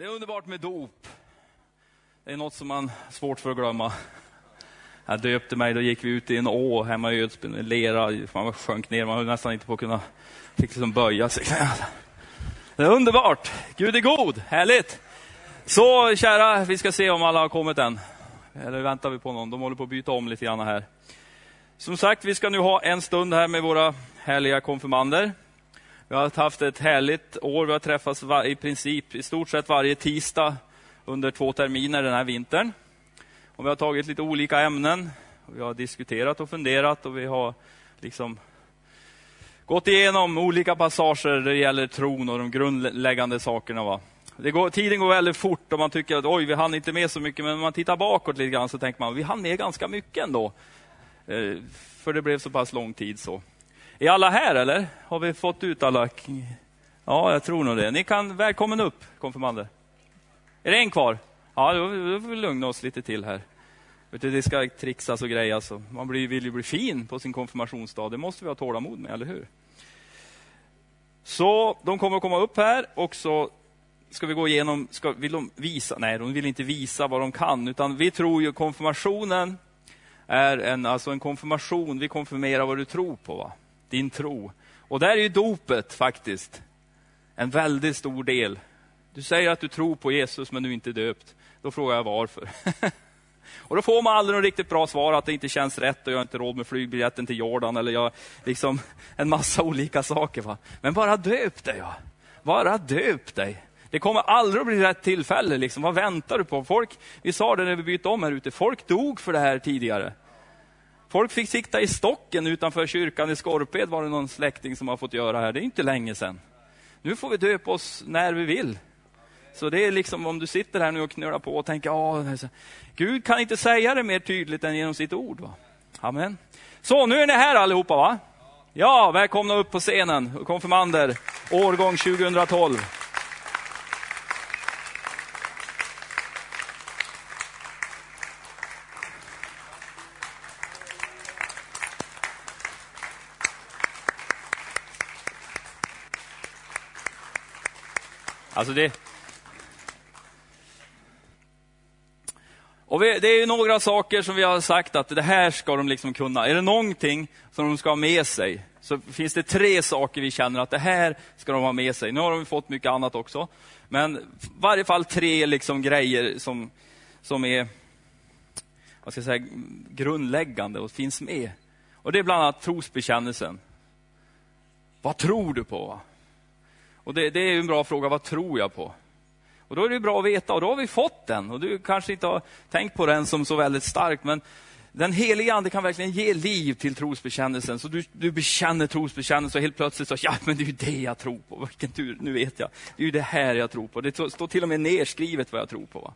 Det är underbart med dop. Det är något som man har svårt för att glömma. Jag döpte mig, då gick vi ut i en å hemma i Ödsbyn, lera, man sjönk ner, man höll nästan inte på att kunna, fick liksom böja sig. Det är underbart! Gud är god, härligt! Så kära, vi ska se om alla har kommit än. Eller väntar vi på någon? De håller på att byta om lite grann här. Som sagt, vi ska nu ha en stund här med våra härliga konfirmander. Vi har haft ett härligt år. Vi har träffats i princip i stort sett varje tisdag under två terminer den här vintern. Och vi har tagit lite olika ämnen. Vi har diskuterat och funderat och vi har liksom gått igenom olika passager när det gäller tron och de grundläggande sakerna. Va? Det går, tiden går väldigt fort och man tycker att oj, vi hann inte med så mycket. Men om man tittar bakåt lite grann så tänker man vi hann med ganska mycket ändå. Eh, för det blev så pass lång tid så. Är alla här eller? Har vi fått ut alla? Ja, jag tror nog det. Ni kan, välkommen upp konfirmander. Är det en kvar? Ja, då, då får vi lugna oss lite till här. Vet du, det ska trixas och grejas. Man blir, vill ju bli fin på sin konfirmationsdag. Det måste vi ha tålamod med, eller hur? Så de kommer att komma upp här och så ska vi gå igenom, ska, vill de visa? Nej, de vill inte visa vad de kan, utan vi tror ju konfirmationen är en, alltså en konfirmation. Vi konfirmerar vad du tror på. Va? Din tro. Och där är ju dopet faktiskt en väldigt stor del. Du säger att du tror på Jesus men du är inte döpt. Då frågar jag varför. och då får man aldrig något riktigt bra svar att det inte känns rätt och jag har inte råd med flygbiljetten till Jordan eller jag, liksom en massa olika saker. Va? Men bara döp dig. ja. Bara döp dig. Det kommer aldrig att bli rätt tillfälle. Liksom. Vad väntar du på? Folk, vi sa det när vi bytte om här ute, folk dog för det här tidigare. Folk fick sikta i stocken utanför kyrkan i Skorped var det någon släkting som har fått göra här. Det är inte länge sedan. Nu får vi döpa oss när vi vill. Så det är liksom om du sitter här nu och knölar på och tänker, ja, Gud kan inte säga det mer tydligt än genom sitt ord. Va? Amen. Så nu är ni här allihopa va? Ja, välkomna upp på scenen, konfirmander, årgång 2012. Alltså det... Och vi, det är några saker som vi har sagt att det här ska de liksom kunna. Är det någonting som de ska ha med sig, så finns det tre saker vi känner att det här ska de ha med sig. Nu har de fått mycket annat också. Men i varje fall tre liksom grejer som, som är vad ska jag säga, grundläggande och finns med. Och Det är bland annat trosbekännelsen. Vad tror du på? Och det, det, är en bra fråga, vad tror jag på? Och då är det bra att veta, och då har vi fått den. Och du kanske inte har tänkt på den som så väldigt stark, men den heliga ande kan verkligen ge liv till trosbekännelsen. Så du, du bekänner trosbekännelsen och helt plötsligt så, ja men det är ju det jag tror på. Vilken tur, nu vet jag. Det är ju det här jag tror på. Det står till och med nerskrivet vad jag tror på. Va?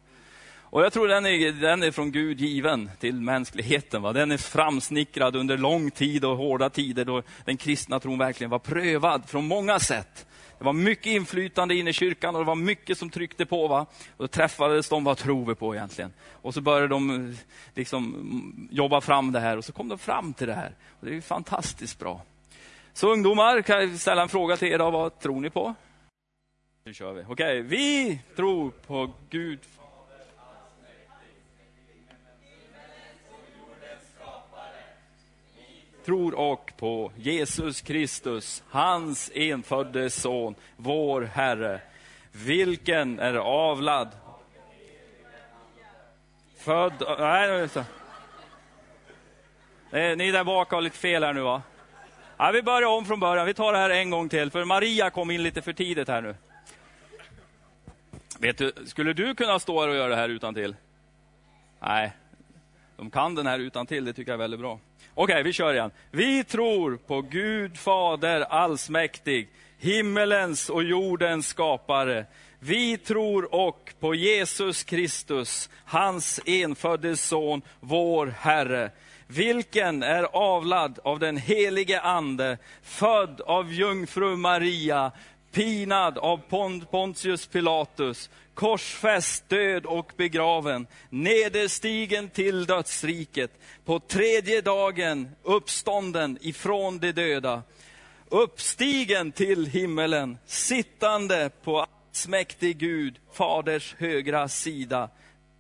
Och jag tror den är, den är från Gud given till mänskligheten. Va? Den är framsnickrad under lång tid och hårda tider då den kristna tron verkligen var prövad från många sätt. Det var mycket inflytande inne i kyrkan och det var mycket som tryckte på. Va? Och då träffades de, vad tror vi på egentligen? Och så började de eh, liksom mm, jobba fram det här och så kom de fram till det här. Och det är fantastiskt bra. Så ungdomar, kan jag ställa en fråga till er då, vad tror ni på? Nu kör vi. Okej, okay. vi tror på Gud tror och på Jesus Kristus, hans enfödde son, vår Herre, vilken är avlad, född... Nej, nej, ni där bak har lite fel här nu va? Ja, vi börjar om från början. Vi tar det här en gång till, för Maria kom in lite för tidigt här nu. Vet du, skulle du kunna stå här och göra det här utan till? Nej, de kan den här utan till. det tycker jag är väldigt bra. Okej, okay, vi kör igen. Vi tror på Gud Fader allsmäktig, himmelens och jordens skapare. Vi tror och på Jesus Kristus, hans enfödde son, vår Herre, vilken är avlad av den helige Ande, född av jungfru Maria, pinad av Pontius Pilatus, korsfäst, död och begraven, nederstigen till dödsriket, på tredje dagen uppstånden ifrån de döda, uppstigen till himmelen, sittande på allsmäktig Gud, Faders högra sida,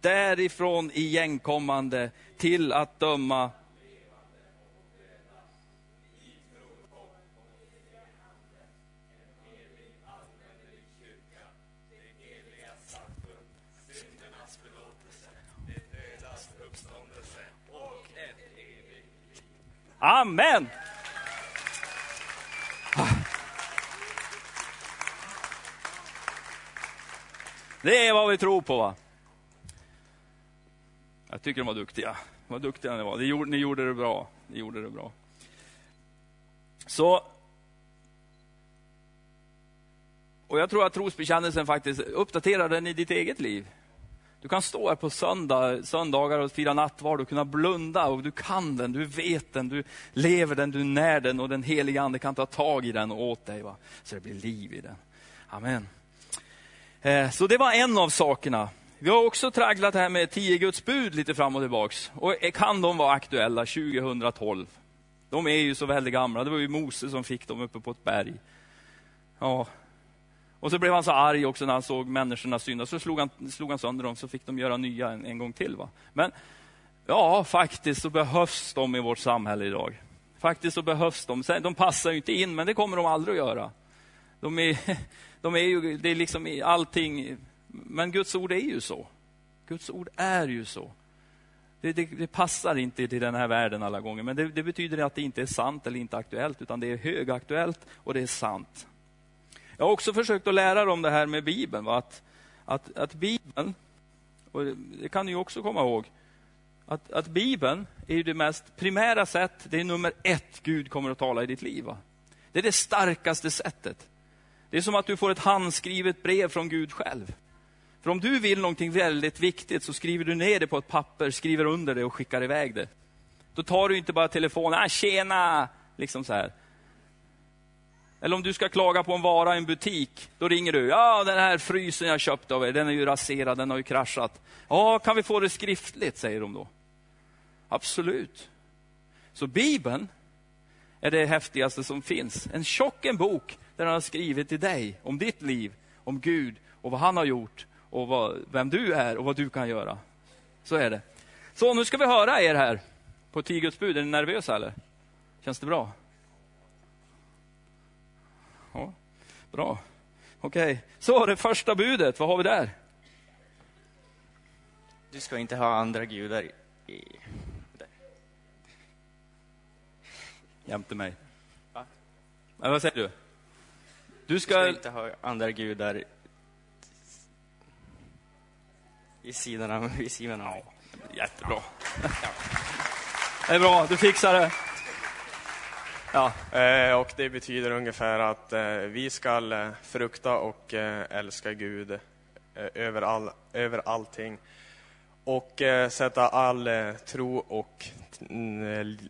därifrån igenkommande till att döma Amen! Det är vad vi tror på. va? Jag tycker de var duktiga. Vad duktiga ni var. Ni gjorde, ni gjorde det bra. Ni gjorde det bra. Så... Och jag tror att trosbekännelsen faktiskt uppdaterar den i ditt eget liv. Du kan stå här på söndag, söndagar och fira nattvard och kunna blunda och du kan den, du vet den, du lever den, du när den och den heliga ande kan ta tag i den och åt dig. Va? Så det blir liv i den. Amen. Eh, så det var en av sakerna. Vi har också tragglat det här med tio Guds bud lite fram och tillbaks. Och eh, kan de vara aktuella 2012? De är ju så väldigt gamla. Det var ju Mose som fick dem uppe på ett berg. Ja. Och så blev han så arg också när han såg människorna synda. Så slog han, slog han sönder dem, så fick de göra nya en, en gång till. Va? Men ja, faktiskt så behövs de i vårt samhälle idag. Faktiskt så behövs de. De passar ju inte in, men det kommer de aldrig att göra. De är, de är ju, det är liksom allting, men Guds ord är ju så. Guds ord är ju så. Det, det, det passar inte till den här världen alla gånger, men det, det, betyder att det inte är sant eller inte aktuellt, utan det är högaktuellt och det är sant. Jag har också försökt att lära dem det här med Bibeln, va? Att, att, att Bibeln, och det kan ni också komma ihåg, att, att Bibeln är det mest primära sätt, det är nummer ett Gud kommer att tala i ditt liv. Va? Det är det starkaste sättet. Det är som att du får ett handskrivet brev från Gud själv. För om du vill någonting väldigt viktigt så skriver du ner det på ett papper, skriver under det och skickar iväg det. Då tar du inte bara telefonen, ah, tjena, liksom så här. Eller om du ska klaga på en vara i en butik, då ringer du. Ja, den här frysen jag köpte av er, den är ju raserad, den har ju kraschat. Ja, kan vi få det skriftligt, säger de då. Absolut. Så Bibeln är det häftigaste som finns. En tjock en bok där han har skrivit till dig om ditt liv, om Gud och vad han har gjort och vad, vem du är och vad du kan göra. Så är det. Så nu ska vi höra er här på tio Guds bud. Är ni nervösa eller? Känns det bra? Ja, bra. Okej, okay. så det första budet, vad har vi där? Du ska inte ha andra gudar i... Där. Jämte mig. Va? Men vad säger du? Du ska... du ska inte ha andra gudar i sidan av, vid sidan av mig. Jättebra. Ja. Det är bra, du fixar det. Ja, eh, och det betyder ungefär att eh, vi ska eh, frukta och älska Gud över, all, över allting. Och sätta all tro och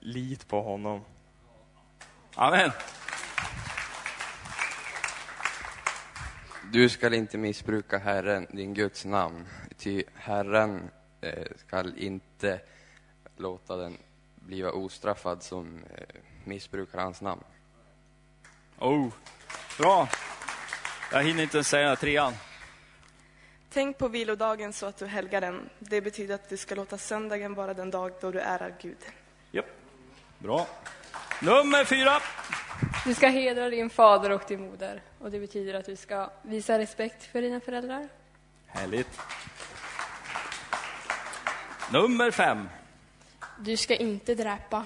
lit på honom. Amen. Du skall inte missbruka Herren, din Guds namn, ty Herren skall inte låta den bliva ostraffad som eh, missbrukar hans namn. Oh, bra. Jag hinner inte ens säga trean. Tänk på vilodagen så att du helgar den. Det betyder att du ska låta söndagen vara den dag då du ärar Gud. Japp, bra. Nummer fyra. Du ska hedra din fader och din moder. Och Det betyder att du ska visa respekt för dina föräldrar. Härligt. Nummer fem. Du ska inte dräpa.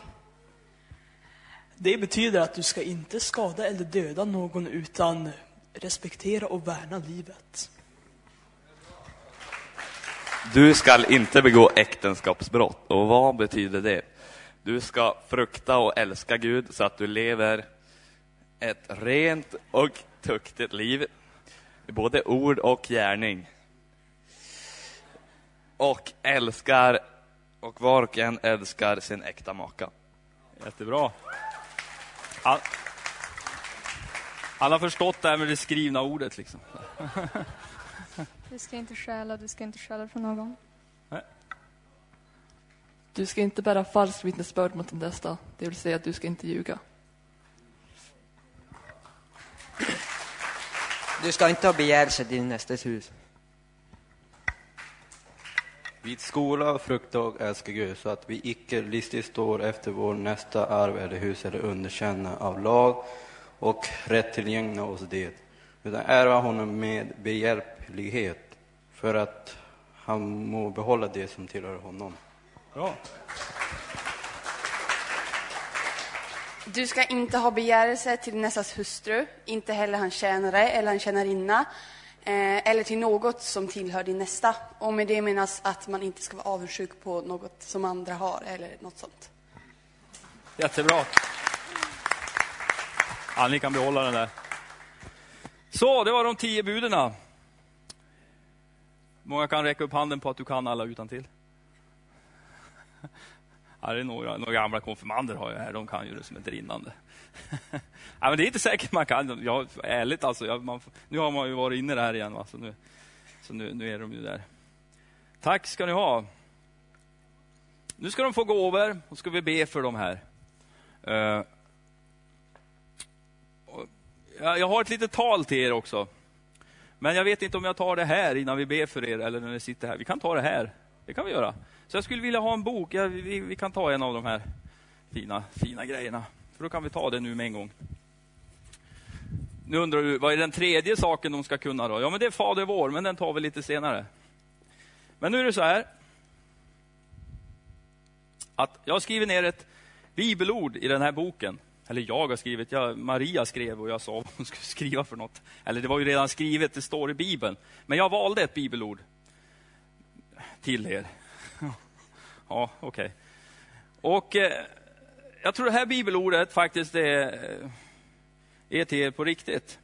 Det betyder att du ska inte skada eller döda någon utan respektera och värna livet. Du ska inte begå äktenskapsbrott. Och vad betyder det? Du ska frukta och älska Gud så att du lever ett rent och tuktigt liv i både ord och gärning. Och älskar, och var och en älskar sin äkta maka. Jättebra. Han, han har förstått det här med det skrivna ordet. Liksom. Du ska inte stjäla, du ska inte stjäla från någon. Nej. Du ska inte bära falskt vittnesbörd mot din nästa, det vill säga att du ska inte ljuga. Du ska inte ha begärelse till din nästes hus. Vid skola och frukta och älska Gud så att vi icke listigt står efter vår nästa arv eller hus eller underkänna av lag och rätt tillgängna oss det, utan ärva honom med behjälplighet för att han må behålla det som tillhör honom. Bra. Du ska inte ha begärelse till nästas hustru, inte heller hans tjänare eller hans tjänarinna, Eh, eller till något som tillhör din nästa. Och med det menas att man inte ska vara avundsjuk på något som andra har, eller något sånt. Jättebra. Ja, ni kan behålla den där. Så, det var de tio buden. Många kan räcka upp handen på att du kan alla utan till. Ja, det är några, några gamla konfirmander har jag här, de kan ju det som ett rinnande. ja, men det är inte säkert man kan. Ja, ärligt alltså, jag, man, nu har man ju varit inne där igen, va? så, nu, så nu, nu är de ju där. Tack ska ni ha. Nu ska de få gå över och ska vi be för dem här. Uh, jag har ett litet tal till er också. Men jag vet inte om jag tar det här innan vi ber för er eller när ni sitter här. Vi kan ta det här. Det kan vi göra. Så jag skulle vilja ha en bok. Ja, vi, vi, kan ta en av de här fina, fina grejerna. För då kan vi ta det nu med en gång. Nu undrar du, vad är den tredje saken de ska kunna då? Ja, men det är Fader vår, men den tar vi lite senare. Men nu är det så här. Att jag har skrivit ner ett bibelord i den här boken. Eller jag har skrivit, jag, Maria skrev och jag sa vad hon skulle skriva för något. Eller det var ju redan skrivet, det står i Bibeln. Men jag valde ett bibelord till er. Ja, okej. Okay. Och eh, jag tror det här bibelordet faktiskt är, eh, är till er på riktigt.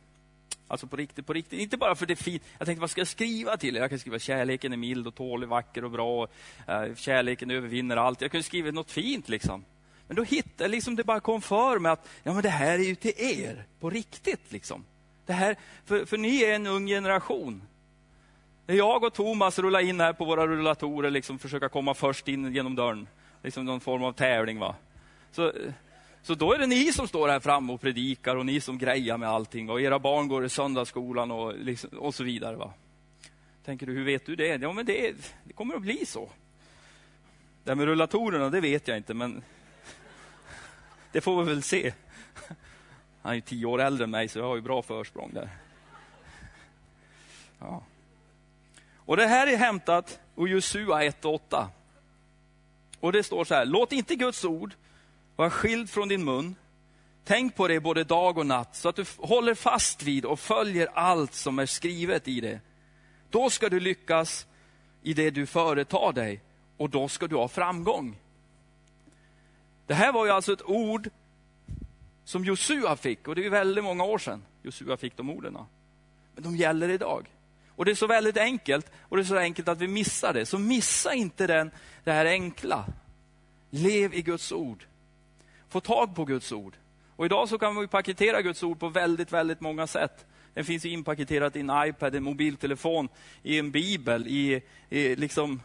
Alltså på riktigt, på riktigt. Inte bara för det är fint. Jag tänkte, vad ska jag skriva till er? Jag kan skriva kärleken är mild och tålig, vacker och bra. Eh, kärleken övervinner allt. Jag kunde skriva något fint liksom. Men då hittade liksom det bara kom för mig att ja, men det här är ju till er, på riktigt. liksom. Det här, för, för ni är en ung generation. När jag och Thomas rullar in här på våra rullatorer, liksom försöka komma först in genom dörren. Liksom någon form av tävling. va. Så, så då är det ni som står här framme och predikar och ni som grejar med allting. Och era barn går i söndagsskolan och, liksom, och så vidare. Va? Tänker du, hur vet du det? Ja, men det, det kommer att bli så. Det här med rullatorerna, det vet jag inte, men det får vi väl se. Han är ju tio år äldre än mig, så jag har ju bra försprång där. Ja. Och Det här är hämtat ur Josua 1.8. Och det står så här, låt inte Guds ord vara skild från din mun. Tänk på det både dag och natt, så att du håller fast vid och följer allt som är skrivet i det. Då ska du lyckas i det du företar dig och då ska du ha framgång. Det här var ju alltså ett ord som Josua fick, och det är väldigt många år sedan Josua fick de orden. Men de gäller idag. Och det är så väldigt enkelt, och det är så enkelt att vi missar det. Så missa inte den, det här enkla. Lev i Guds ord. Få tag på Guds ord. Och idag så kan vi paketera Guds ord på väldigt, väldigt många sätt. Den finns inpaketerat i en iPad, en mobiltelefon, i en bibel, i, i liksom...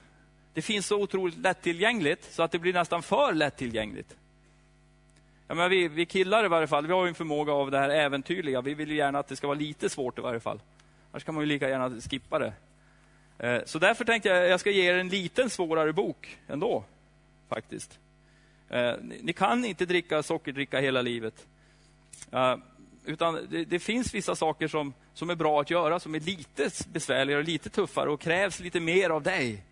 Det finns så otroligt lättillgängligt så att det blir nästan för lättillgängligt. Ja, men vi, vi killar i varje fall, vi har en förmåga av det här äventyrliga. Vi vill gärna att det ska vara lite svårt i varje fall. Annars kan man ju lika gärna skippa det. Eh, så därför tänkte jag att jag ska ge er en liten svårare bok ändå, faktiskt. Eh, ni kan inte dricka sockerdricka hela livet. Eh, utan det, det, finns vissa saker som, som är bra att göra, som är lite besvärligare och lite tuffare och krävs lite mer av dig.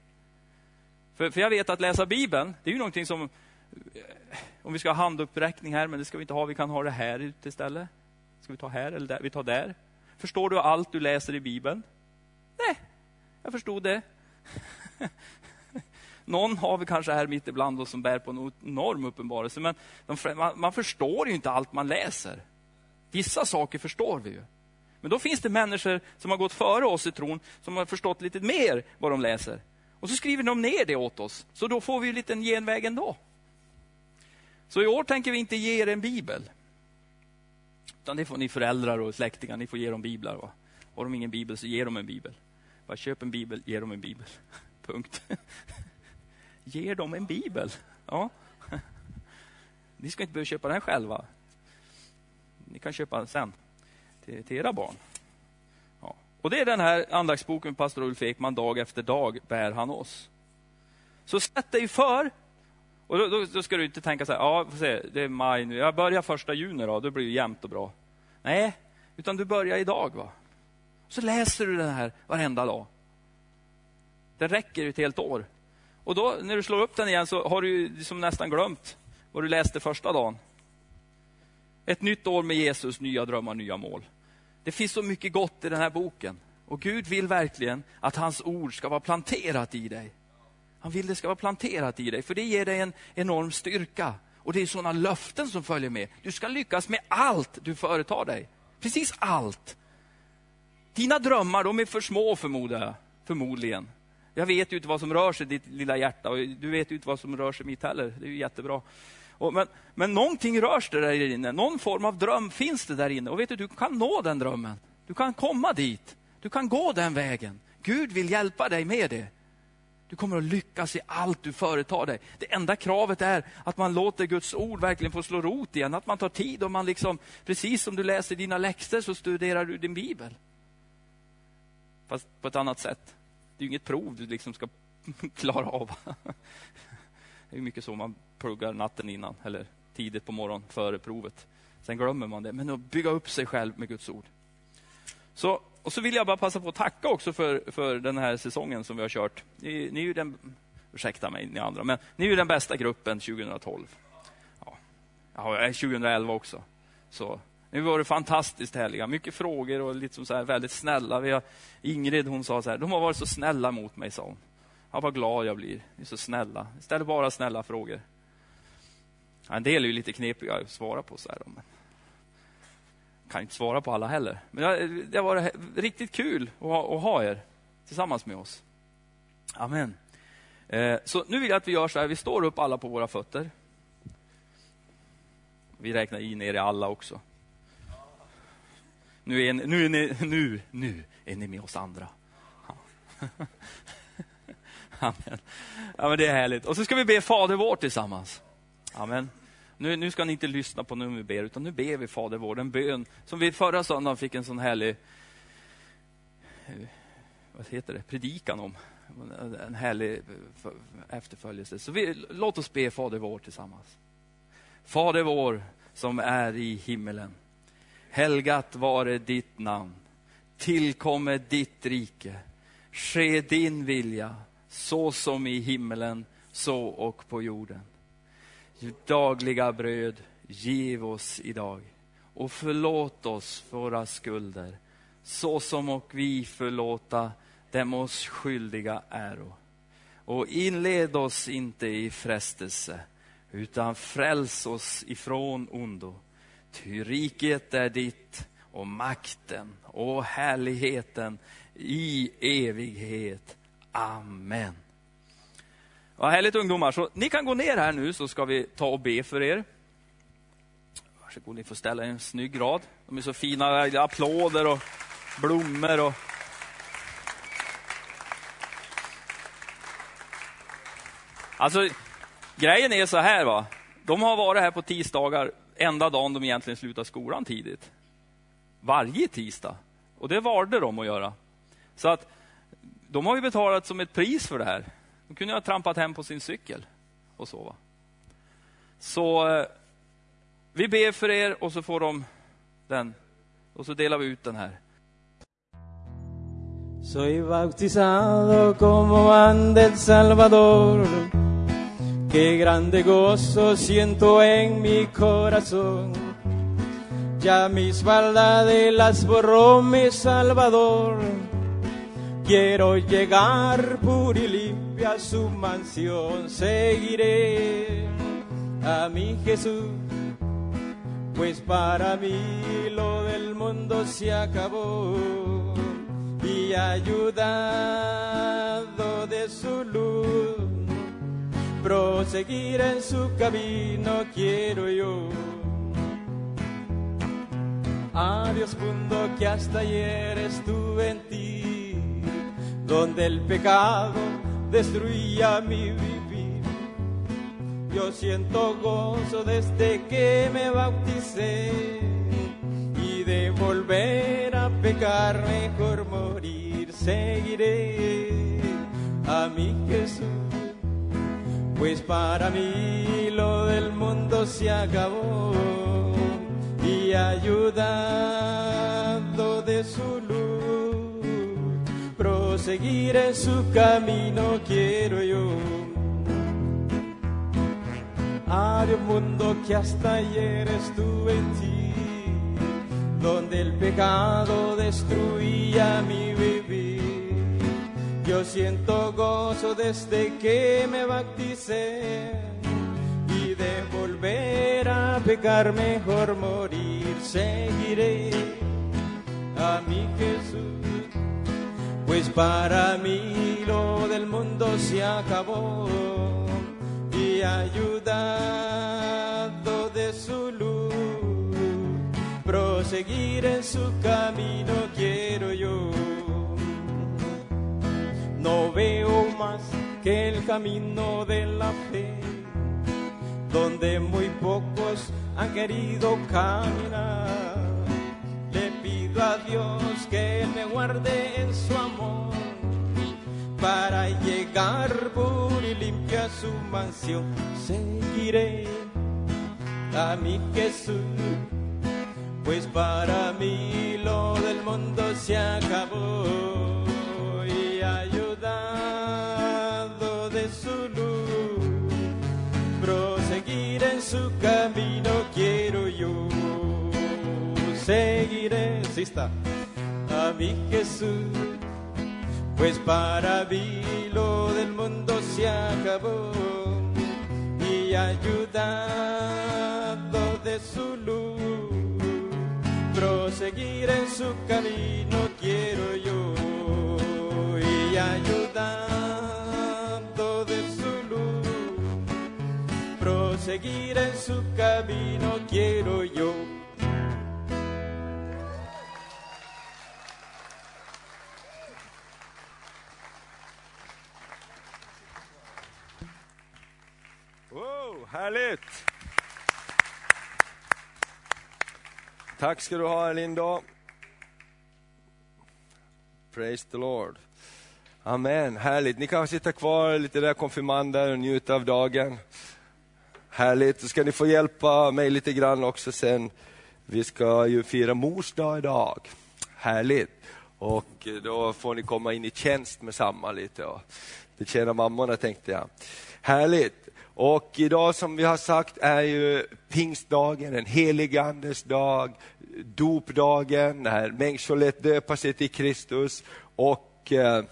För, för jag vet att läsa Bibeln, det är ju någonting som... Om vi ska ha handuppräckning här, men det ska vi inte ha. Vi kan ha det här ute istället. Ska vi ta här eller där? Vi tar där. Förstår du allt du läser i Bibeln? Nej, jag förstod det. Någon har vi kanske här mitt ibland oss som bär på en enorm uppenbarelse, men de, man, man, förstår ju inte allt man läser. Vissa saker förstår vi ju. Men då finns det människor som har gått före oss i tron, som har förstått lite mer vad de läser. Och så skriver de ner det åt oss, så då får vi en liten genväg ändå. Så i år tänker vi inte ge er en bibel. Utan det får ni föräldrar och släktingar, ni får ge dem biblar. Va? Har de ingen bibel så ge dem en bibel. Bara köp en bibel, ge dem en bibel. Punkt. Ge dem en bibel. Ja. Ni ska inte behöva köpa den själva. Ni kan köpa den sen till, till era barn. Och det är den här andaktsboken pastor Ulf Ekman, Dag efter dag bär han oss. Så sätt dig för. Och då, då, då ska du inte tänka så här, ja, får se, det är maj nu, jag börjar första juni då, då blir det jämnt och bra. Nej, utan du börjar idag. va. Så läser du den här varenda dag. Den räcker ett helt år. Och då när du slår upp den igen så har du liksom nästan glömt vad du läste första dagen. Ett nytt år med Jesus, nya drömmar, nya mål. Det finns så mycket gott i den här boken. Och Gud vill verkligen att hans ord ska vara planterat i dig. Han vill det ska vara planterat i dig, för det ger dig en enorm styrka. Och det är sådana löften som följer med. Du ska lyckas med allt du företar dig. Precis allt. Dina drömmar, de är för små förmodar jag. Förmodligen. Jag vet ju inte vad som rör sig i ditt lilla hjärta och du vet ju inte vad som rör sig i mitt heller. Det är ju jättebra. Och men, men någonting rörs det där inne. Någon form av dröm finns det där inne. Och vet du, du kan nå den drömmen. Du kan komma dit. Du kan gå den vägen. Gud vill hjälpa dig med det. Du kommer att lyckas i allt du företar dig. Det enda kravet är att man låter Guds ord verkligen få slå rot igen. Att man tar tid och man liksom, precis som du läser dina läxor så studerar du din bibel. Fast på ett annat sätt. Det är inget prov du liksom ska klara av. Det är mycket så man pluggar natten innan eller tidigt på morgonen före provet. Sen glömmer man det. Men att bygga upp sig själv med Guds ord. Så, och så vill jag bara passa på att tacka också för, för den här säsongen som vi har kört. Ni, ni är ju den, ursäkta mig ni andra, men ni är ju den bästa gruppen 2012. Ja, ja 2011 också. Så ni har varit fantastiskt härliga. Liksom. Mycket frågor och liksom så här väldigt snälla. Vi har, Ingrid hon sa så här, de har varit så snälla mot mig, sa hon. Ja, vad glad jag blir. Ni är så snälla. Ställer bara snälla frågor. Ja, en del är ju lite knepiga att svara på. så här. Men kan inte svara på alla heller. Men det har varit riktigt kul att ha, att ha er tillsammans med oss. Amen. Eh, så nu vill jag att vi gör så här, vi står upp alla på våra fötter. Vi räknar in er i alla också. Nu är, ni, nu, är ni, nu, nu är ni med oss andra. Ja. Amen. Ja, men det är härligt. Och så ska vi be Fader vår tillsammans. Amen. Nu, nu ska ni inte lyssna på när vi ber, utan nu ber vi Fader vår, en bön som vi förra söndagen fick en sån härlig eh, vad heter det, predikan om. En härlig eh, efterföljelse. Så vi, låt oss be Fader vår tillsammans. Fader vår som är i himmelen. Helgat vare ditt namn. Tillkomme ditt rike. Ske din vilja, så som i himmelen, så och på jorden. Dagliga bröd giv oss idag och förlåt oss våra skulder, så som och vi förlåta dem oss skyldiga äro. Och inled oss inte i frestelse, utan fräls oss ifrån ondo. Ty riket är ditt och makten och härligheten i evighet. Amen. Vad härligt ungdomar. Så ni kan gå ner här nu så ska vi ta och be för er. Varsågod, ni får ställa er en snygg rad. De är så fina, applåder och blommor. Och... Alltså, grejen är så här va. De har varit här på tisdagar enda dagen de egentligen slutar skolan tidigt. Varje tisdag. Och det valde de att göra. Så att de har ju betalat som ett pris för det här. Hon kunde ha trampat hem på sin cykel och sova. Så eh, vi ber för er och så får de den. Och så delar vi ut den här. Soy bautizado como van del Salvador. Qué grande gozo siento en mi corazón. Ya mis maldades las borró mi Salvador. Quiero llegar puro y limpio a su mansión. Seguiré a mi Jesús, pues para mí lo del mundo se acabó. Y ayudado de su luz, proseguir en su camino quiero yo. Adiós mundo que hasta ayer estuve en ti, donde el pecado destruía mi vivir. Yo siento gozo desde que me bauticé y de volver a pecar mejor morir, seguiré a mi Jesús. Pues para mí lo del mundo se acabó y ayudando de su luz, proseguir en su camino quiero yo. Adiós mundo que hasta ayer estuve en ti, donde el pecado destruía mi vivir. Yo siento gozo desde que me bauticé y de volver a pecar mejor morir. Seguiré a mi Jesús, pues para mí lo del mundo se acabó y ayudado de su luz, proseguir en su camino quiero yo. No veo más que el camino de la fe, donde muy pocos han querido caminar. Pido a Dios que me guarde en su amor para llegar puro y limpio a su mansión. Seguiré a mi Jesús, pues para mí lo del mundo se acabó y ayudado de su luz, proseguir en su camino quiero yo. A mi Jesús pues para mí lo del mundo se acabó. Y ayudado de su luz, proseguir en su camino quiero yo. Y ayudando de su luz, proseguir en su camino quiero yo. Härligt! Tack ska du ha Linda. Praise the Lord. Amen, härligt. Ni kan sitta kvar lite där konfirmander och njuta av dagen. Härligt, så ska ni få hjälpa mig lite grann också sen. Vi ska ju fira mors dag idag. Härligt. Och då får ni komma in i tjänst med samma lite och betjäna mammorna tänkte jag. Härligt. Och idag som vi har sagt är ju pingstdagen, en helig andes dag, dopdagen, när människor lät döpa sig till Kristus och eh,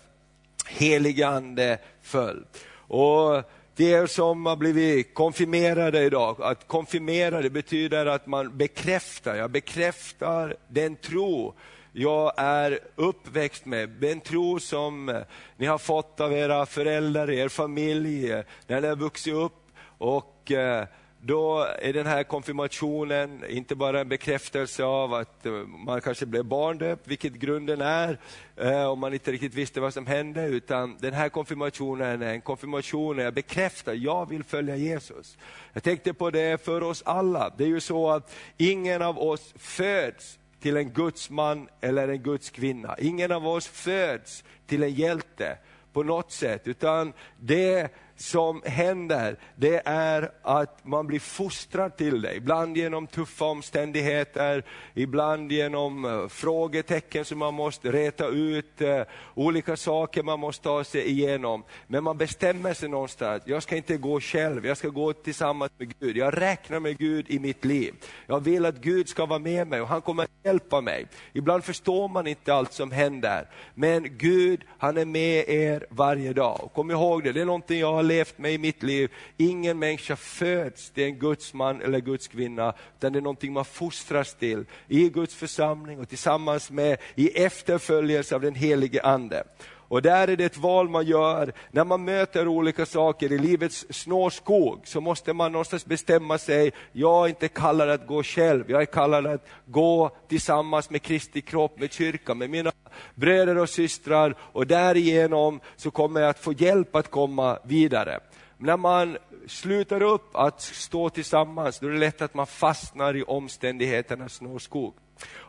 helig ande föll. Och det är som har blivit konfirmerade idag, att konfirmera det betyder att man bekräftar, jag bekräftar den tro jag är uppväxt med, den tro som ni har fått av era föräldrar, er familj, när ni har vuxit upp. Och eh, då är den här konfirmationen inte bara en bekräftelse av att eh, man kanske blev barndöpt, vilket grunden är, eh, om man inte riktigt visste vad som hände, utan den här konfirmationen är en konfirmation där jag bekräftar, jag vill följa Jesus. Jag tänkte på det för oss alla, det är ju så att ingen av oss föds till en Guds man eller en Guds kvinna. Ingen av oss föds till en hjälte på något sätt, utan det som händer, det är att man blir fostrad till det. Ibland genom tuffa omständigheter, ibland genom eh, frågetecken som man måste reta ut, eh, olika saker man måste ta sig igenom. Men man bestämmer sig någonstans, jag ska inte gå själv, jag ska gå tillsammans med Gud. Jag räknar med Gud i mitt liv. Jag vill att Gud ska vara med mig och han kommer hjälpa mig. Ibland förstår man inte allt som händer, men Gud han är med er varje dag. Och kom ihåg det, det är någonting jag har levt med i mitt liv. Ingen människa föds till en Guds man eller Guds kvinna, utan det är någonting man fostras till i Guds församling och tillsammans med i efterföljelse av den helige Ande. Och där är det ett val man gör, när man möter olika saker i livets snårskog, så måste man någonstans bestämma sig, jag är inte kallad att gå själv, jag är kallad att gå tillsammans med Kristi kropp, med kyrkan, med mina bröder och systrar, och därigenom så kommer jag att få hjälp att komma vidare. När man slutar upp att stå tillsammans, då är det lätt att man fastnar i omständigheternas snårskog.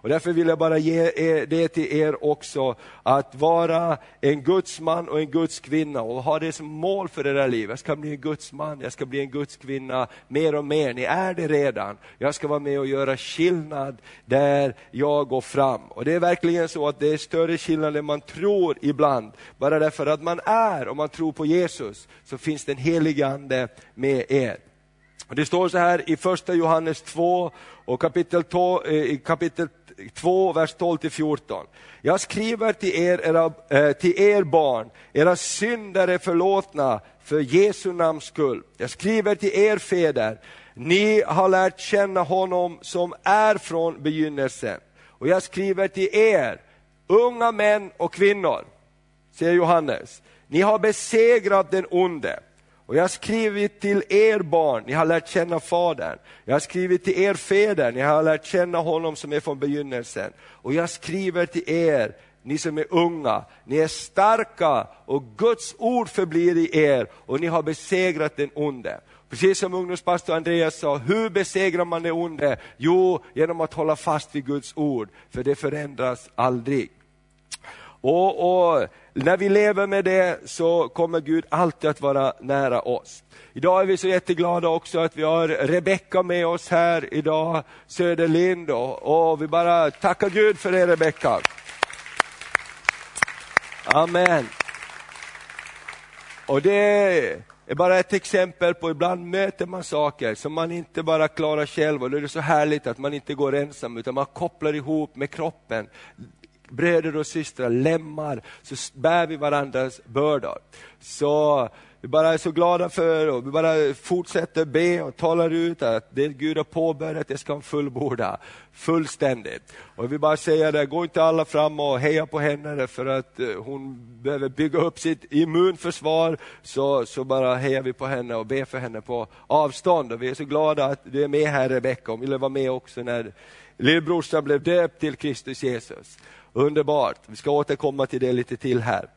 Och därför vill jag bara ge er, det till er också, att vara en Gudsman och en Gudskvinna och ha det som mål för era liv. Jag ska bli en Gudsman, jag ska bli en Gudskvinna, mer och mer. Ni är det redan. Jag ska vara med och göra skillnad där jag går fram. Och det är verkligen så att det är större skillnad än man tror ibland. Bara därför att man är, och man tror på Jesus, så finns den Helige ande med er. Och det står så här i första Johannes 2 och kapitel 2, eh, i kapitel 2, vers 12 till 14. Jag skriver till er, era, eh, till er barn, era synder är förlåtna för Jesu namns skull. Jag skriver till er fäder, ni har lärt känna honom som är från begynnelsen. Och jag skriver till er, unga män och kvinnor, säger Johannes, ni har besegrat den onde. Och jag har skrivit till er barn, ni har lärt känna Fadern. Jag har skrivit till er fäder, ni har lärt känna honom som är från begynnelsen. Och jag skriver till er, ni som är unga, ni är starka och Guds ord förblir i er och ni har besegrat den onde. Precis som ungdomspastor Andreas sa, hur besegrar man den onde? Jo, genom att hålla fast vid Guds ord, för det förändras aldrig. Och, och, när vi lever med det så kommer Gud alltid att vara nära oss. Idag är vi så jätteglada också att vi har Rebecka med oss här idag, Söderlind, och, och vi bara tackar Gud för det Rebecka. Amen. Och det är bara ett exempel på, ibland möter man saker som man inte bara klarar själv och då är det så härligt att man inte går ensam utan man kopplar ihop med kroppen bröder och systrar, lemmar, så bär vi varandras bördor. Så vi bara är så glada för och vi bara fortsätter be och talar ut att det Gud har påbörjat, det ska han fullborda fullständigt. Och vi bara säger det, gå inte alla fram och heja på henne för att eh, hon behöver bygga upp sitt immunförsvar, så, så bara hejar vi på henne och ber för henne på avstånd. Och vi är så glada att du är med här Rebecka och ville vara med också när lillbrorsan blev döpt till Kristus Jesus. Underbart, vi ska återkomma till det lite till här.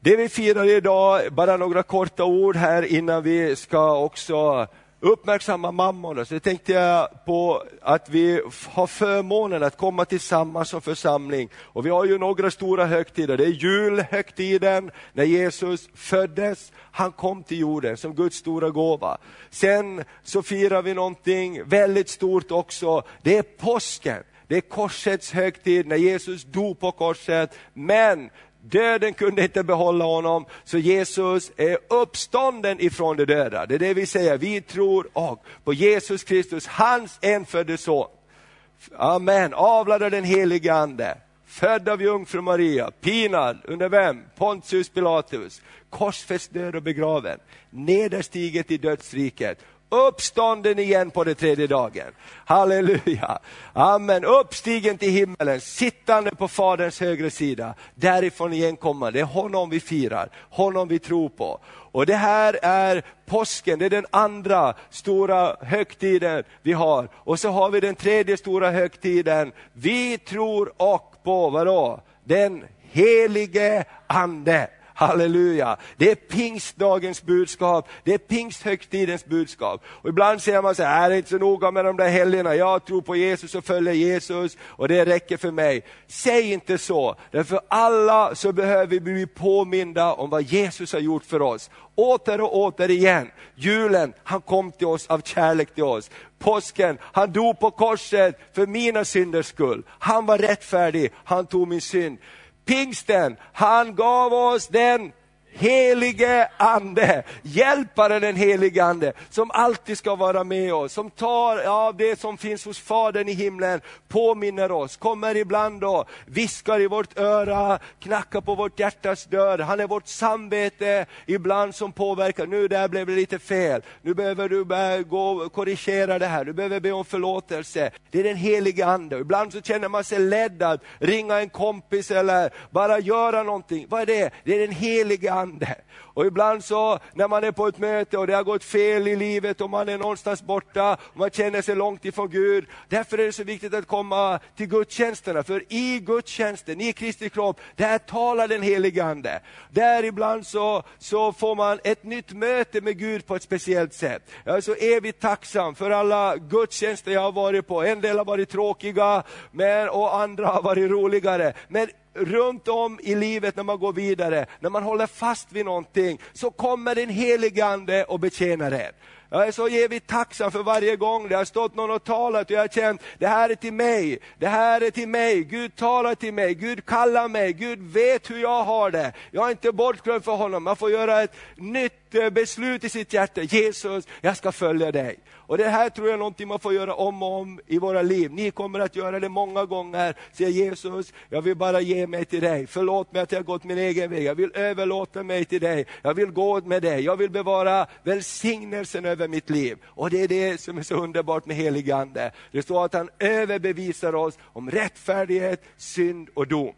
Det vi firar idag, bara några korta ord här innan vi ska också uppmärksamma mammorna. Så tänkte jag på att vi har förmånen att komma tillsammans som församling. Och vi har ju några stora högtider. Det är julhögtiden, när Jesus föddes. Han kom till jorden som Guds stora gåva. Sen så firar vi någonting väldigt stort också. Det är påsken. Det är korsets högtid när Jesus dog på korset. Men Döden kunde inte behålla honom, så Jesus är uppstånden ifrån de döda. Det är det vi säger, vi tror och på Jesus Kristus, hans enfödde son. Amen, avlad av den helige Ande, född av jungfru Maria, pinad under vem? Pontius Pilatus, korsfäst, död och begraven, nederstiget i dödsriket, uppstånden igen på den tredje dagen. Halleluja! Amen. Uppstigen till himmelen, sittande på Faderns högra sida, därifrån igenkommande. Det är honom vi firar, honom vi tror på. Och det här är påsken, det är den andra stora högtiden vi har. Och så har vi den tredje stora högtiden. Vi tror och på vadå? Den helige Ande. Halleluja! Det är pingstdagens budskap, det är pingsthögtidens budskap. Och ibland säger man så här, är inte så noga med de där helgerna, jag tror på Jesus och följer Jesus och det räcker för mig. Säg inte så, därför alla så behöver vi bli påminda om vad Jesus har gjort för oss. Åter och åter igen. Julen, han kom till oss av kärlek till oss. Påsken, han dog på korset för mina synders skull. Han var rättfärdig, han tog min synd pingsten, han gav oss den helige ande, hjälparen den helige ande, som alltid ska vara med oss, som tar av det som finns hos Fadern i himlen, påminner oss, kommer ibland och viskar i vårt öra, knackar på vårt hjärtas dörr. Han är vårt samvete ibland som påverkar, nu där blev det lite fel, nu behöver du gå och korrigera det här, du behöver be om förlåtelse. Det är den helige ande. Ibland så känner man sig ledd att ringa en kompis eller bara göra någonting. Vad är det? Det är den helige ande ande. Och ibland så när man är på ett möte och det har gått fel i livet och man är någonstans borta och man känner sig långt ifrån Gud. Därför är det så viktigt att komma till gudstjänsterna. För i gudstjänsten, i Kristi kropp, där talar den helige Ande. Där ibland så, så får man ett nytt möte med Gud på ett speciellt sätt. Jag är så evigt tacksam för alla gudstjänster jag har varit på. En del har varit tråkiga men, och andra har varit roligare. Men runt om i livet när man går vidare, när man håller fast vid någonting, så kommer den helige Ande och betjänar er. Jag är så evigt tacksam för varje gång det har stått någon och talat och jag har känt, det här är till mig, det här är till mig, Gud talar till mig, Gud kallar mig, Gud vet hur jag har det. Jag är inte bortglömd för honom, man får göra ett nytt eh, beslut i sitt hjärta. Jesus, jag ska följa dig. Och det här tror jag är någonting man får göra om och om i våra liv. Ni kommer att göra det många gånger. Säga Jesus, jag vill bara ge mig till dig. Förlåt mig att jag har gått min egen väg. Jag vill överlåta mig till dig. Jag vill gå med dig. Jag vill bevara välsignelsen över mitt liv. Och det är det som är så underbart med helig Ande. Det står att han överbevisar oss om rättfärdighet, synd och dom.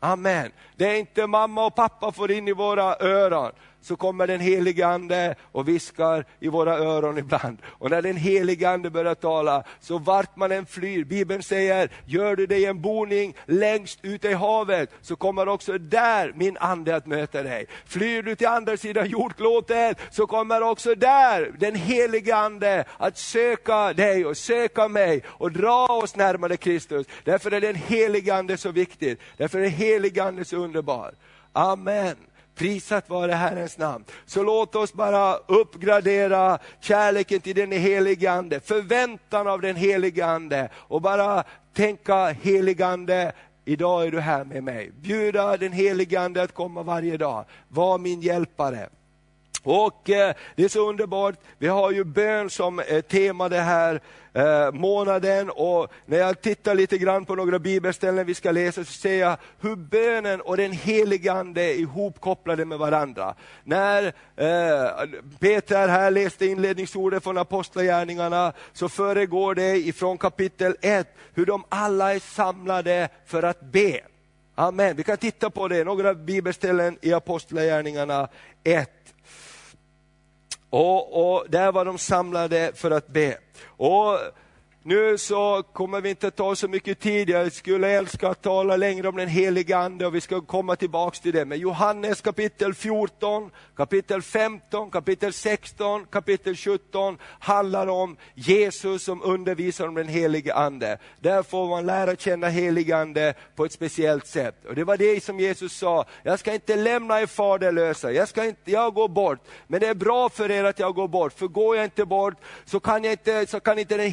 Amen. Det är inte mamma och pappa får in i våra öron så kommer den helige Ande och viskar i våra öron ibland. Och när den helige Ande börjar tala, så vart man än flyr, Bibeln säger, gör du dig en boning längst ute i havet, så kommer också där min Ande att möta dig. Flyr du till andra sidan jordklotet, så kommer också där den helige Ande att söka dig och söka mig och dra oss närmare Kristus. Därför är den helige Ande så viktig, därför är den helige Ande så underbar. Amen. Prisat vare Herrens namn. Så låt oss bara uppgradera kärleken till den helige Ande, förväntan av den helige Ande och bara tänka heligande, idag är du här med mig. Bjuda den helige Ande att komma varje dag, var min hjälpare. Och eh, det är så underbart, vi har ju bön som eh, tema det här eh, månaden och när jag tittar lite grann på några bibelställen vi ska läsa så ser jag hur bönen och den helige Ande är ihopkopplade med varandra. När eh, Peter här läste inledningsordet från Apostlagärningarna så föregår det ifrån kapitel 1 hur de alla är samlade för att be. Amen. Vi kan titta på det, några bibelställen i Apostlagärningarna 1. Och, och där var de samlade för att be. Och nu så kommer vi inte ta så mycket tid, jag skulle älska att tala längre om den heliga Ande och vi ska komma tillbaks till det. Men Johannes kapitel 14, kapitel 15, kapitel 16, kapitel 17 handlar om Jesus som undervisar om den heliga Ande. Där får man lära känna helige Ande på ett speciellt sätt. Och det var det som Jesus sa, jag ska inte lämna er faderlösa, jag, ska inte, jag går bort. Men det är bra för er att jag går bort, för går jag inte bort så kan, jag inte, så kan inte den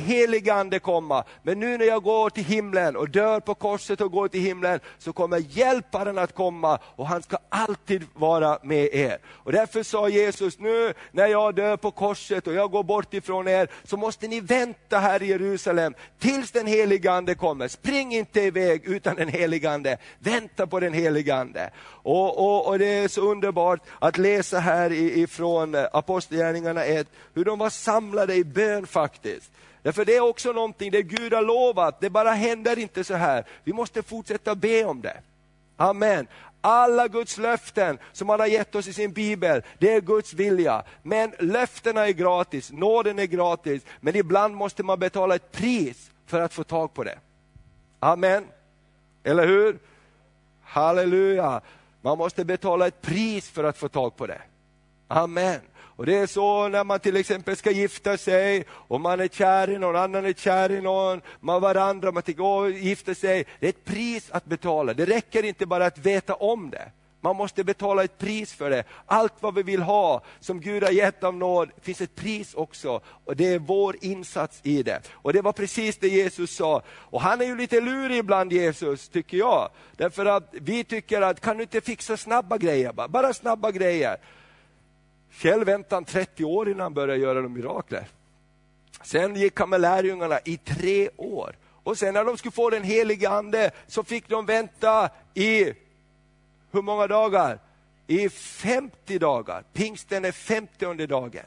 kan Ande komma. Men nu när jag går till himlen och dör på korset och går till himlen, så kommer hjälparen att komma och han ska alltid vara med er. Och därför sa Jesus, nu när jag dör på korset och jag går bort ifrån er, så måste ni vänta här i Jerusalem tills den helige Ande kommer. Spring inte iväg utan den helige Ande. Vänta på den helige Ande. Och, och, och, det är så underbart att läsa här ifrån Apostlagärningarna 1, hur de var samlade i bön faktiskt. Därför det är också någonting det Gud har lovat, det bara händer inte så här. Vi måste fortsätta be om det. Amen. Alla Guds löften som han har gett oss i sin bibel, det är Guds vilja. Men löftena är gratis, nåden är gratis, men ibland måste man betala ett pris för att få tag på det. Amen. Eller hur? Halleluja. Man måste betala ett pris för att få tag på det. Amen. Och det är så när man till exempel ska gifta sig, och man är kär i någon, annan är kär i någon, man varandra, man tänker åh, gifta sig. Det är ett pris att betala. Det räcker inte bara att veta om det. Man måste betala ett pris för det. Allt vad vi vill ha, som Gud har gett av nåd, finns ett pris också. Och det är vår insats i det. Och det var precis det Jesus sa. Och han är ju lite lurig ibland Jesus, tycker jag. Därför att vi tycker att, kan du inte fixa snabba grejer? Bara snabba grejer. Själv väntade han 30 år innan han började göra de mirakler. Sen gick han med lärjungarna i tre år. Och sen när de skulle få den helige ande så fick de vänta i, hur många dagar? I 50 dagar. Pingsten är 50 dagen.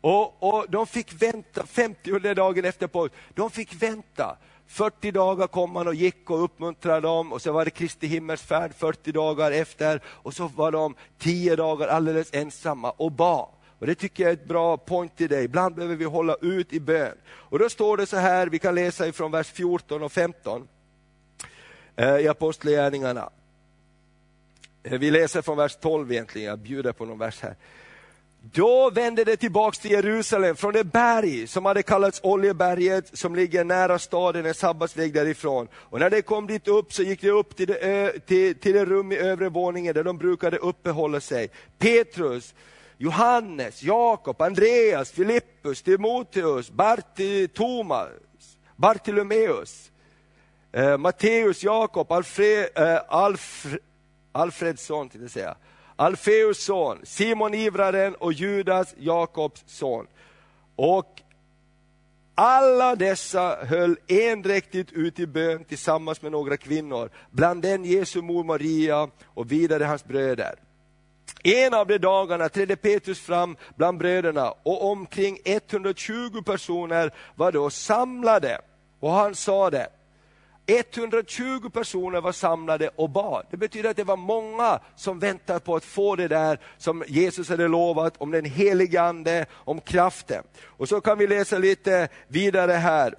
Och, och de fick vänta, 50 dagen efter påsk, de fick vänta. 40 dagar kom han och gick och uppmuntrade dem och så var det Kristi himmelsfärd 40 dagar efter och så var de 10 dagar alldeles ensamma och bad. Och Det tycker jag är ett bra point till dig. Ibland behöver vi hålla ut i bön. Och då står det så här, vi kan läsa ifrån vers 14 och 15 eh, i Apostlagärningarna. Eh, vi läser från vers 12 egentligen, jag bjuder på någon vers här. Då vände det tillbaks till Jerusalem från det berg som hade kallats Oljeberget som ligger nära staden, en sabbatsväg därifrån. Och när det kom dit upp så gick det upp till det, ö, till, till det rum i övre våningen där de brukade uppehålla sig. Petrus, Johannes, Jakob, Andreas, Filippus, Timoteus, Barti, Thomas, Bartolomeus, eh, Matteus, Jakob, Alfred, eh, Alf, Alfredsson, till att säga. Alfeus son, Simon Ivraren och Judas, Jakobs son. Och alla dessa höll endräktigt ut i bön tillsammans med några kvinnor, bland den Jesu mor Maria och vidare hans bröder. En av de dagarna trädde Petrus fram bland bröderna och omkring 120 personer var då samlade. Och han sa det, 120 personer var samlade och bad. Det betyder att det var många som väntade på att få det där som Jesus hade lovat om den helige Ande, om kraften. Och så kan vi läsa lite vidare här,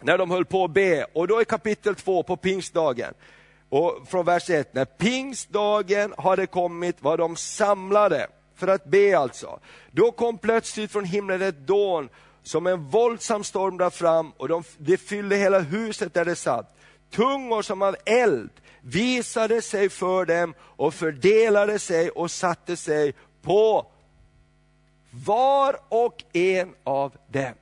när de höll på att be. Och då i kapitel 2 på pingstdagen, och från vers 1, när pingstdagen hade kommit var de samlade för att be alltså. Då kom plötsligt från himlen ett dån som en våldsam storm där fram och de, det fyllde hela huset där det satt. Tungor som av eld visade sig för dem och fördelade sig och satte sig på var och en av dem.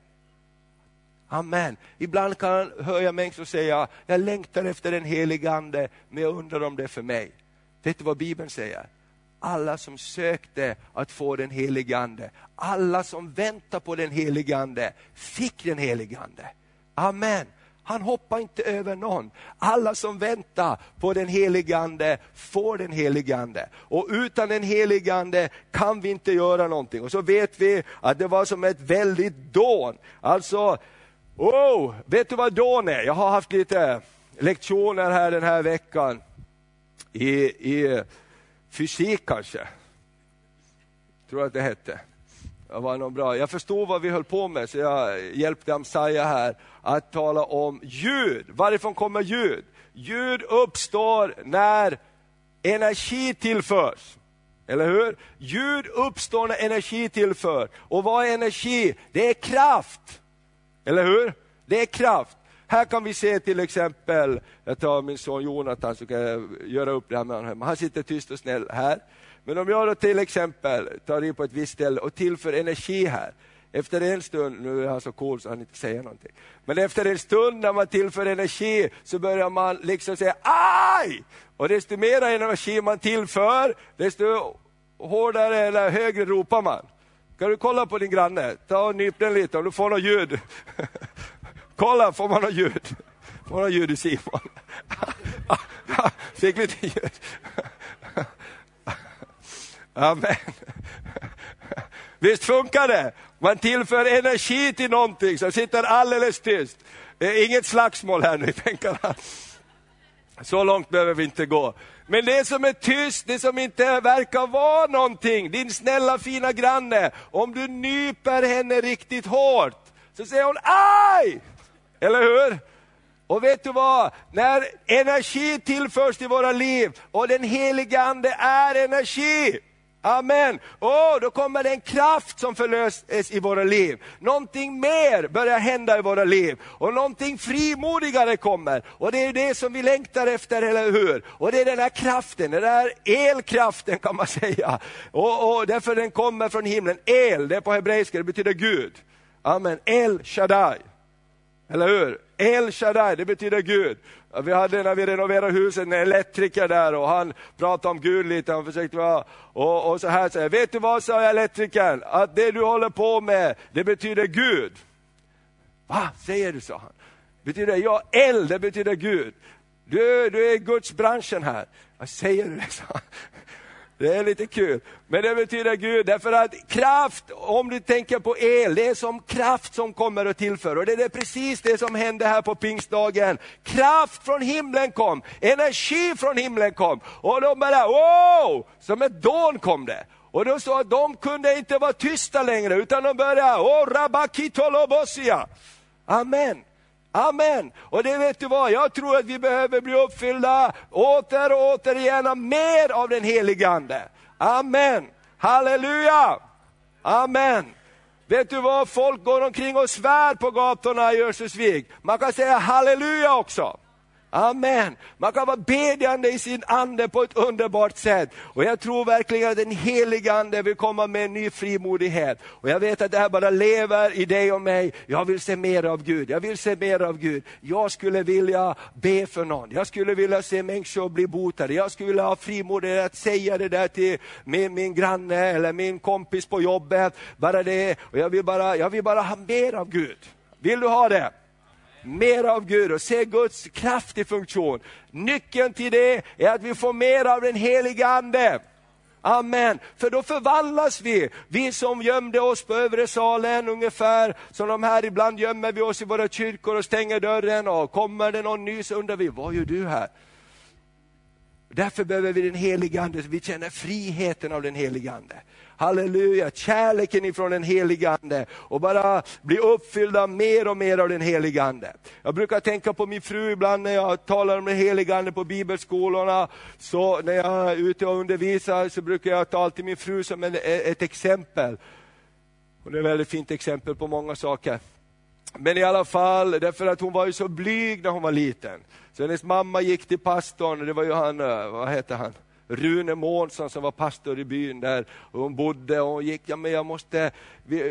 Amen. Ibland kan jag höra människor säga, jag längtar efter den helige Ande, men jag undrar om det är för mig. Vet du vad Bibeln säger? Alla som sökte att få den helige Ande, alla som väntar på den helige Ande, fick den helige Ande. Amen. Han hoppar inte över någon. Alla som väntar på den helige Ande får den helige Ande. Och utan den helige Ande kan vi inte göra någonting. Och så vet vi att det var som ett väldigt dån. Alltså, oh, vet du vad dån är? Jag har haft lite lektioner här den här veckan i, i fysik kanske. Tror att det hette. Det var nog bra. Jag förstod vad vi höll på med så jag hjälpte Amsaja här att tala om ljud. Varifrån kommer ljud? Ljud uppstår när energi tillförs. Eller hur? Ljud uppstår när energi tillför. Och vad är energi? Det är kraft. Eller hur? Det är kraft. Här kan vi se till exempel, jag tar min son Jonathan så kan jag göra upp det här med honom. Han sitter tyst och snäll här. Men om jag då till exempel tar in på ett visst ställe och tillför energi här. Efter en stund, nu är han så cool så han inte säger någonting. Men efter en stund när man tillför energi så börjar man liksom säga aj! Och desto mer energi man tillför, desto hårdare eller högre ropar man. Kan du kolla på din granne? Ta och nyp den lite om du får något ljud. Kolla, får man något ljud? Får man något ljud i Simon? Fick lite ljud. Amen. Visst funkar det? Man tillför energi till någonting som sitter alldeles tyst. Det är inget slagsmål här nu i bänkarna. Så långt behöver vi inte gå. Men det som är tyst, det som inte verkar vara någonting, din snälla fina granne, om du nyper henne riktigt hårt, så säger hon aj! Eller hur? Och vet du vad? När energi tillförs till våra liv, och den heliga Ande är energi, Amen. Oh, då kommer det en kraft som förlöses i våra liv. Någonting mer börjar hända i våra liv. Och någonting frimodigare kommer. Och det är det som vi längtar efter, eller hur? Och det är den här kraften, den där elkraften kan man säga. Och, och därför den kommer från himlen. El, det är på hebreiska, det betyder Gud. Amen. El Shaddai. Eller hur? El Shaddai, det betyder Gud. Vi hade när vi renoverade huset en elektriker där och han pratade om Gud lite, han försökte vara, och, och så här säger vet du vad sa elektrikern? Att det du håller på med, det betyder Gud. Va, säger du, sa han. Betyder ja, el, det betyder Gud. Du, du är i Guds branschen här. Vad säger du det, sa han. Det är lite kul. Men det betyder Gud, därför att kraft, om du tänker på el, det är som kraft som kommer och tillför. Och det är precis det som hände här på pingstdagen. Kraft från himlen kom, energi från himlen kom. Och de bara, wow! Som ett dån kom det. Och då sa att de kunde inte vara tysta längre, utan de började, oh, rabakitolobosia. Amen. Amen. Och det vet du vad, jag tror att vi behöver bli uppfyllda åter och återigen av mer av den helige Ande. Amen. Halleluja. Amen. Vet du vad, folk går omkring och svär på gatorna i Örnsköldsvik. Man kan säga halleluja också. Amen. Man kan vara bedjande i sin ande på ett underbart sätt. Och jag tror verkligen att den heliga ande vill komma med en ny frimodighet. Och jag vet att det här bara lever i dig och mig. Jag vill se mer av Gud, jag vill se mer av Gud. Jag skulle vilja be för någon, jag skulle vilja se människor bli botade. Jag skulle vilja ha frimodighet att säga det där till min, min granne eller min kompis på jobbet. Bara det. Och jag vill bara, jag vill bara ha mer av Gud. Vill du ha det? Mer av Gud och se Guds kraft i funktion. Nyckeln till det är att vi får mer av den heliga Ande. Amen. För då förvandlas vi. Vi som gömde oss på övre salen ungefär som de här, ibland gömmer vi oss i våra kyrkor och stänger dörren och kommer det någon ny så undrar vi, vad gör du här? Därför behöver vi den heliga Ande, så vi känner friheten av den heliga Ande. Halleluja, kärleken ifrån den Helige Ande och bara bli uppfyllda mer och mer av den Helige Ande. Jag brukar tänka på min fru ibland när jag talar om den Helige Ande på bibelskolorna. Så när jag är ute och undervisar så brukar jag ta alltid min fru som en, e, ett exempel. Hon är ett väldigt fint exempel på många saker. Men i alla fall, därför att hon var ju så blyg när hon var liten. Så hennes mamma gick till pastorn, det var ju han, eh, vad hette han? Rune Månsson som var pastor i byn där. Hon bodde och hon gick, ja men jag måste,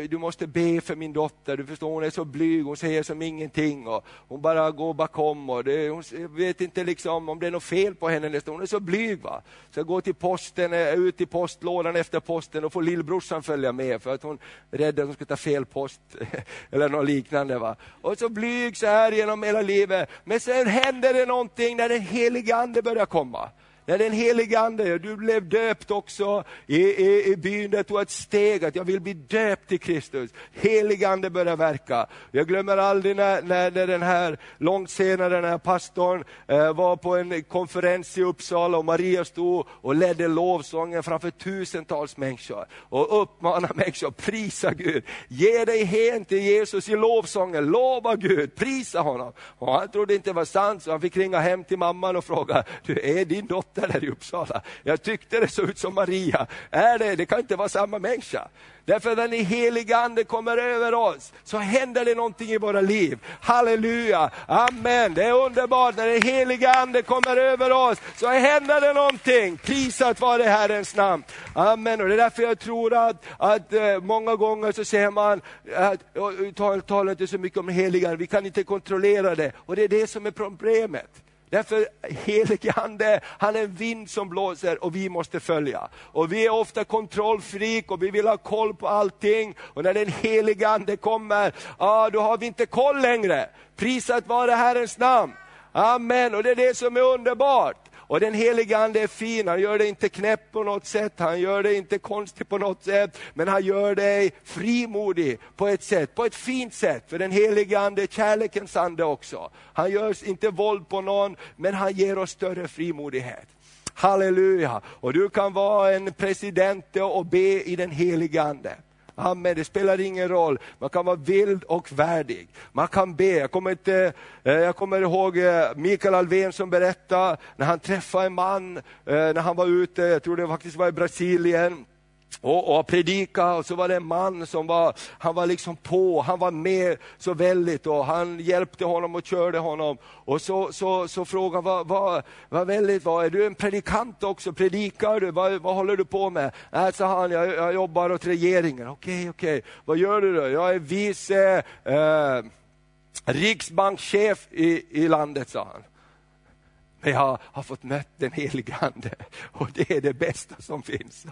du måste be för min dotter, du förstår hon är så blyg, hon säger som ingenting. Och hon bara går bakom och det, hon vet inte liksom om det är något fel på henne nästan, hon är så blyg. va. Så jag går till posten, eh, ut i postlådan efter posten och får lillbrorsan följa med för att hon är rädd att hon ska ta fel post eller något liknande. va. Och så blyg så här genom hela livet. Men sen händer det någonting när den heliga ande börjar komma. När den helige Ande, du blev döpt också i, i, i byn, det tog ett steg att jag vill bli döpt till Kristus. Helig Ande börjar verka. Jag glömmer aldrig när, när, när den här, långt senare den här pastorn eh, var på en konferens i Uppsala och Maria stod och ledde lovsången framför tusentals människor och uppmanade människor, prisa Gud, ge dig hen till Jesus i lovsången, lova Gud, prisa honom. Och han trodde inte det var sant så han fick ringa hem till mamman och fråga, du är din dotter där i Uppsala. Jag tyckte det såg ut som Maria. Är det? Det kan inte vara samma människa. Därför när den heliga ande kommer över oss så händer det någonting i våra liv. Halleluja, amen. Det är underbart när den heliga ande kommer över oss så händer det någonting. Prisat vare Herrens namn. Amen. Och det är därför jag tror att, att eh, många gånger så säger man, uh, talar tal inte så mycket om heliga ande, vi kan inte kontrollera det. Och det är det som är problemet. Därför helige Ande, han är en vind som blåser och vi måste följa. Och vi är ofta kontrollfreak och vi vill ha koll på allting. Och när den helige Ande kommer, ah, då har vi inte koll längre. Prisat vare Herrens namn. Amen, och det är det som är underbart. Och den heliga Ande är fin, han gör dig inte knäpp på något sätt, han gör dig inte konstig på något sätt, men han gör dig frimodig på ett sätt, på ett fint sätt. För den heliga Ande är kärlekens ande också. Han gör inte våld på någon, men han ger oss större frimodighet. Halleluja! Och du kan vara en president och be i den heliga Ande. Amen, det spelar ingen roll. Man kan vara vild och värdig. Man kan be. Jag kommer, inte, eh, jag kommer ihåg eh, Mikael Alvén som berättade när han träffade en man, eh, när han var ute, jag tror det faktiskt var i Brasilien, och, och predika och så var det en man som var, han var liksom på, han var med så väldigt och han hjälpte honom och körde honom. Och så, så, så frågade vad, vad, vad väldigt var, är du en predikant också, predikar du, vad, vad håller du på med? Nej, sa han, jag, jag jobbar åt regeringen. Okej, okej, vad gör du då? Jag är vice eh, riksbankschef i, i landet, sa han. Men jag har fått möta den helige Ande och det är det bästa som finns.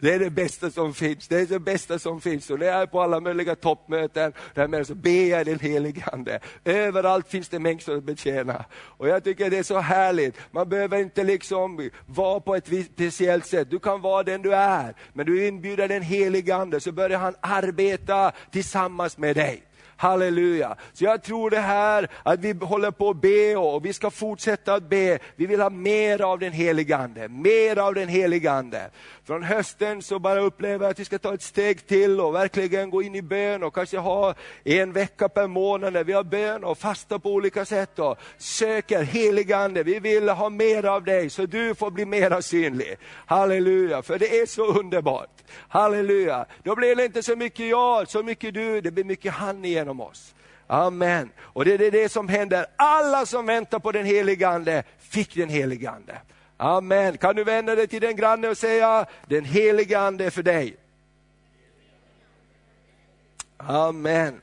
Det är det bästa som finns. Det är det bästa som finns. Och när jag är på alla möjliga toppmöten, där så ber jag den helige Ande. Överallt finns det människor att betjäna. Och jag tycker det är så härligt. Man behöver inte liksom vara på ett speciellt sätt. Du kan vara den du är. Men du inbjuder den helige Ande så börjar han arbeta tillsammans med dig. Halleluja. Så jag tror det här att vi håller på att be och vi ska fortsätta att be. Vi vill ha mer av den helige Ande, mer av den helige Ande. Från hösten så bara upplever jag att vi ska ta ett steg till och verkligen gå in i bön och kanske ha en vecka per månad när vi har bön och fasta på olika sätt och söker helige Ande. Vi vill ha mer av dig så du får bli mera synlig. Halleluja, för det är så underbart. Halleluja. Då blir det inte så mycket jag, så mycket du, det blir mycket han igen genom oss. Amen. Och det är det som händer. Alla som väntar på den helige Ande fick den helige Ande. Amen. Kan du vända dig till den granne och säga, den helige Ande är för dig. Amen.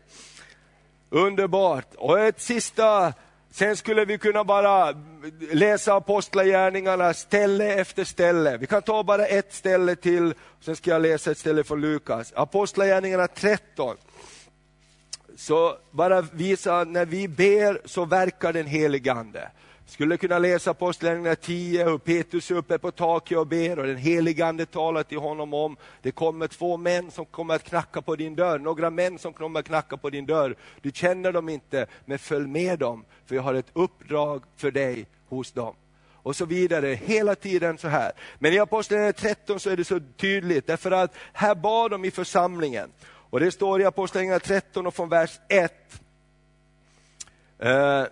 Underbart. Och ett sista, sen skulle vi kunna bara läsa apostlagärningarna ställe efter ställe. Vi kan ta bara ett ställe till, sen ska jag läsa ett ställe från Lukas. Apostlagärningarna 13. Så bara visa, när vi ber så verkar den helige Ande skulle kunna läsa Apostlagärningarna 10, hur Petrus är uppe på taket och ber och den helige Ande talar till honom om, det kommer två män som kommer att knacka på din dörr, några män som kommer att knacka på din dörr. Du känner dem inte, men följ med dem, för jag har ett uppdrag för dig hos dem. Och så vidare, hela tiden så här. Men i Apostlagärningarna 13 så är det så tydligt, därför att här bad de i församlingen. Och det står i Apostlagärningarna 13 och från vers 1. Eh,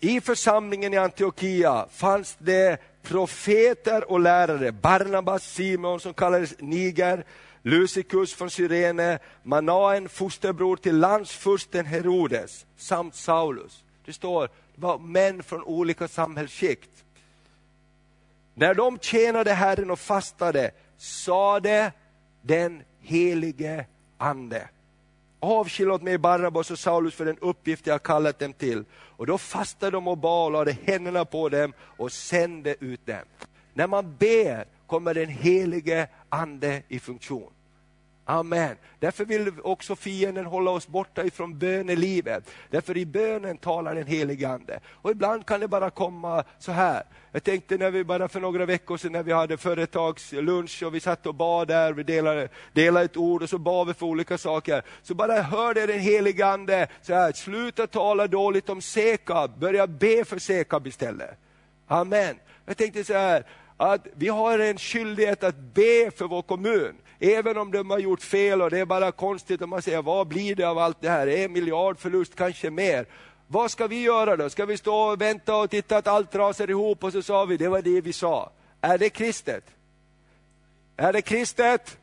I församlingen i Antiochia fanns det profeter och lärare, Barnabas, Simon som kallades Niger, Lucikus från Syrene, Manaen, fosterbror till landsfursten Herodes, samt Saulus. Det står, det var män från olika samhällsskikt. När de tjänade Herren och fastade, sade den helige Ande avskilj åt mig Barabbas och Saulus för den uppgift jag kallat dem till. Och då fastade de och bad och lade händerna på dem och sände ut dem. När man ber kommer den helige ande i funktion. Amen. Därför vill också fienden hålla oss borta ifrån bönelivet. Därför i bönen talar den helige Ande. Och ibland kan det bara komma så här. Jag tänkte när vi bara för några veckor sedan när vi hade företagslunch och vi satt och bad där, vi delade, delade ett ord och så bad vi för olika saker. Så bara hörde den helige Ande så här, sluta tala dåligt om Sekab, börja be för Sekab istället. Amen. Jag tänkte så här, att vi har en skyldighet att be för vår kommun. Även om de har gjort fel och det är bara konstigt om man säger, vad blir det av allt det här? En miljard förlust, kanske mer. Vad ska vi göra då? Ska vi stå och vänta och titta att allt rasar ihop och så sa vi, det var det vi sa. Är det kristet? Är det kristet?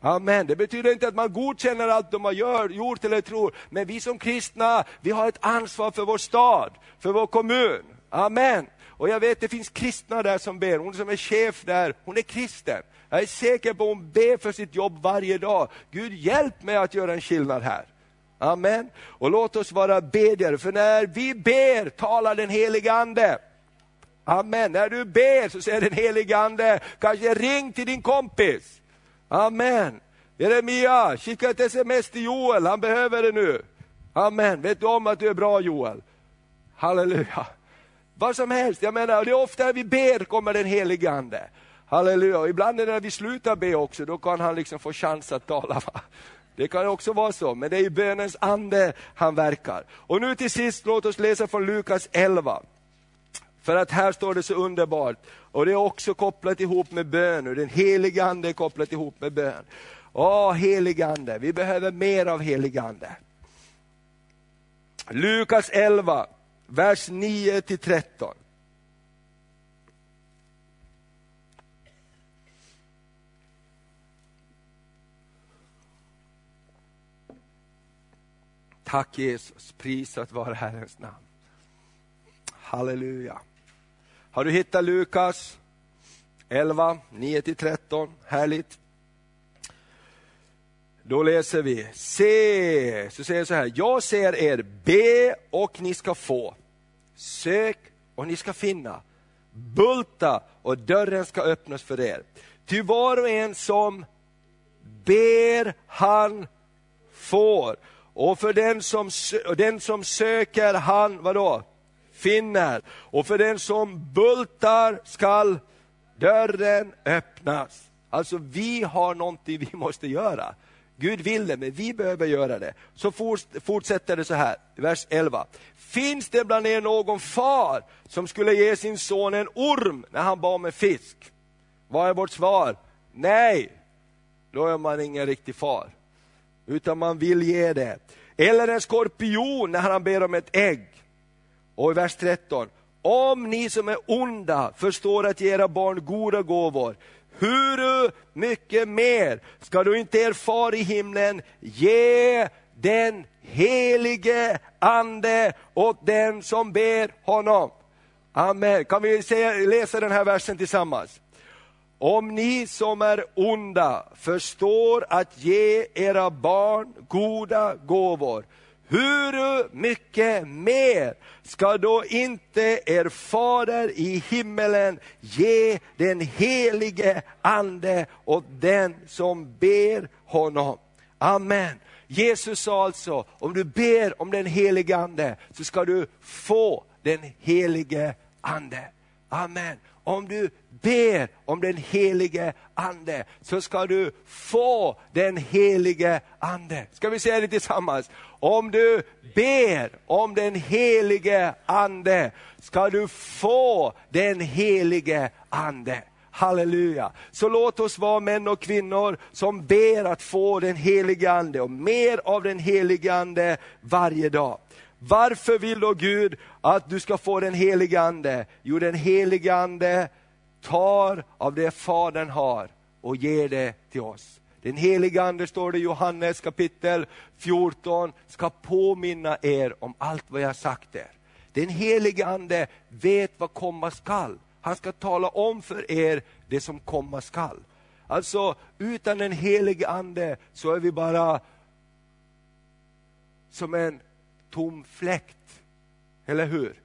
Amen. Det betyder inte att man godkänner allt de har gör, gjort eller tror, men vi som kristna, vi har ett ansvar för vår stad, för vår kommun. Amen. Och jag vet det finns kristna där som ber, hon som är chef där, hon är kristen. Jag är säker på att hon ber för sitt jobb varje dag. Gud hjälp mig att göra en skillnad här. Amen. Och låt oss vara bedjare, för när vi ber talar den helige Ande. Amen. När du ber så säger den helige Ande, kanske ring till din kompis. Amen. Jeremia, skicka ett sms till Joel, han behöver det nu. Amen. Vet du om att du är bra Joel? Halleluja. Vad som helst, jag menar, det är ofta när vi ber kommer den helige Ande. Halleluja, ibland när vi slutar be också, då kan han liksom få chans att tala. Va? Det kan också vara så, men det är i bönens ande han verkar. Och nu till sist, låt oss läsa från Lukas 11. För att här står det så underbart, och det är också kopplat ihop med bön, och den heliga ande är kopplat ihop med bön. Åh, helig ande, vi behöver mer av helig ande. Lukas 11, vers 9 till 13. Tack Jesus, prisat vare Herrens namn. Halleluja. Har du hittat Lukas 11, 9-13? Härligt. Då läser vi, se, så säger jag så här, jag ser er be och ni ska få. Sök och ni ska finna. Bulta och dörren ska öppnas för er. Ty var och en som ber han får. Och för den som, den som söker han, vadå? Finner. Och för den som bultar skall dörren öppnas. Alltså vi har någonting vi måste göra. Gud vill det, men vi behöver göra det. Så fortsätter det så här, vers 11. Finns det bland er någon far som skulle ge sin son en orm när han bad om en fisk? Vad är vårt svar? Nej, då är man ingen riktig far. Utan man vill ge det. Eller en skorpion när han ber om ett ägg. Och i vers 13. Om ni som är onda förstår att ge era barn goda gåvor, hur mycket mer ska då inte er far i himlen ge den helige ande åt den som ber honom? Amen. Kan vi läsa den här versen tillsammans? Om ni som är onda förstår att ge era barn goda gåvor, hur mycket mer ska då inte er fader i himmelen ge den helige ande åt den som ber honom? Amen. Jesus sa alltså, om du ber om den helige ande så ska du få den helige ande. Amen. Om du ber om den helige ande så ska du få den helige ande. Ska vi säga det tillsammans? Om du ber om den helige ande ska du få den helige ande. Halleluja. Så låt oss vara män och kvinnor som ber att få den helige ande och mer av den helige ande varje dag. Varför vill då Gud att du ska få den helige ande? Jo, den helige ande tar av det Fadern har och ger det till oss. Den helige ande, står det i Johannes kapitel 14, ska påminna er om allt vad jag sagt er. Den helige ande vet vad komma skall. Han ska tala om för er det som komma skall. Alltså, utan den helige ande så är vi bara som en tom fläkt. Eller hur?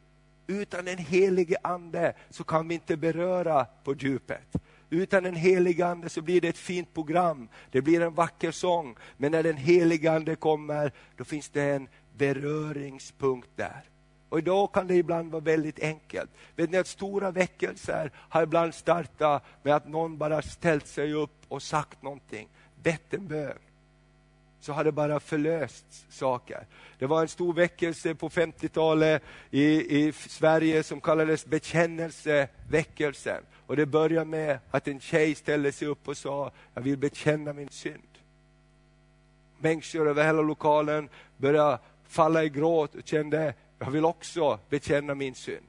Utan den helige ande så kan vi inte beröra på djupet. Utan den helige ande så blir det ett fint program, det blir en vacker sång. Men när den helige ande kommer, då finns det en beröringspunkt där. Och idag kan det ibland vara väldigt enkelt. Vet ni att stora väckelser har ibland startat med att någon bara ställt sig upp och sagt någonting, bett en bön så har det bara förlösts saker. Det var en stor väckelse på 50-talet i, i Sverige som kallades bekännelseväckelsen. Och det började med att en tjej ställde sig upp och sa, jag vill bekänna min synd. Människor över hela lokalen började falla i gråt och kände, jag vill också bekänna min synd.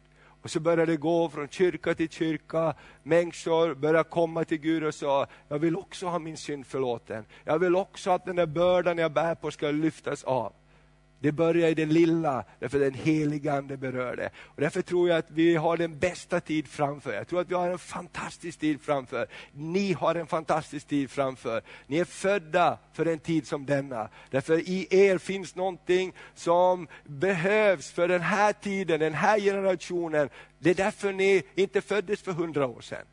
Och så började det gå från kyrka till kyrka. Människor började komma till Gud och sa, jag vill också ha min synd förlåten. Jag vill också att den där bördan jag bär på ska lyftas av. Det börjar i det lilla, därför den heliga Ande berör det. Och därför tror jag att vi har den bästa tid framför. Jag tror att vi har en fantastisk tid framför. Ni har en fantastisk tid framför. Ni är födda för en tid som denna. Därför i er finns någonting som behövs för den här tiden, den här generationen. Det är därför ni inte föddes för hundra år sedan.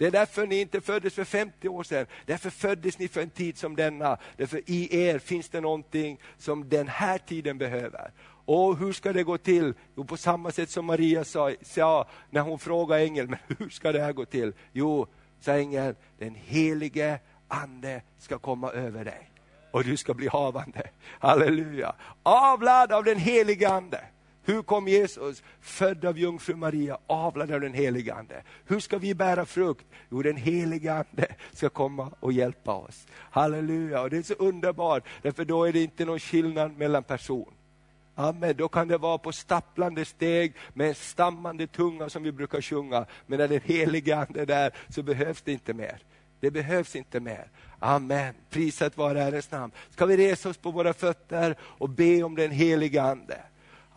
Det är därför ni inte föddes för 50 år sedan. Därför föddes ni för en tid som denna. Därför i er finns det någonting som den här tiden behöver. Och hur ska det gå till? Jo, på samma sätt som Maria sa, sa när hon frågade ängeln, men hur ska det här gå till? Jo, sa ängeln, den helige ande ska komma över dig. Och du ska bli havande. Halleluja. Avlad av den helige ande. Hur kom Jesus, född av jungfru Maria, avlad av den helige Ande? Hur ska vi bära frukt? Jo, den helige Ande ska komma och hjälpa oss. Halleluja, och det är så underbart, därför då är det inte någon skillnad mellan person. Amen, då kan det vara på stapplande steg med en stammande tunga som vi brukar sjunga. Men när den helige Ande är där så behövs det inte mer. Det behövs inte mer. Amen, prisat vare Herrens namn. Ska vi resa oss på våra fötter och be om den helige Ande?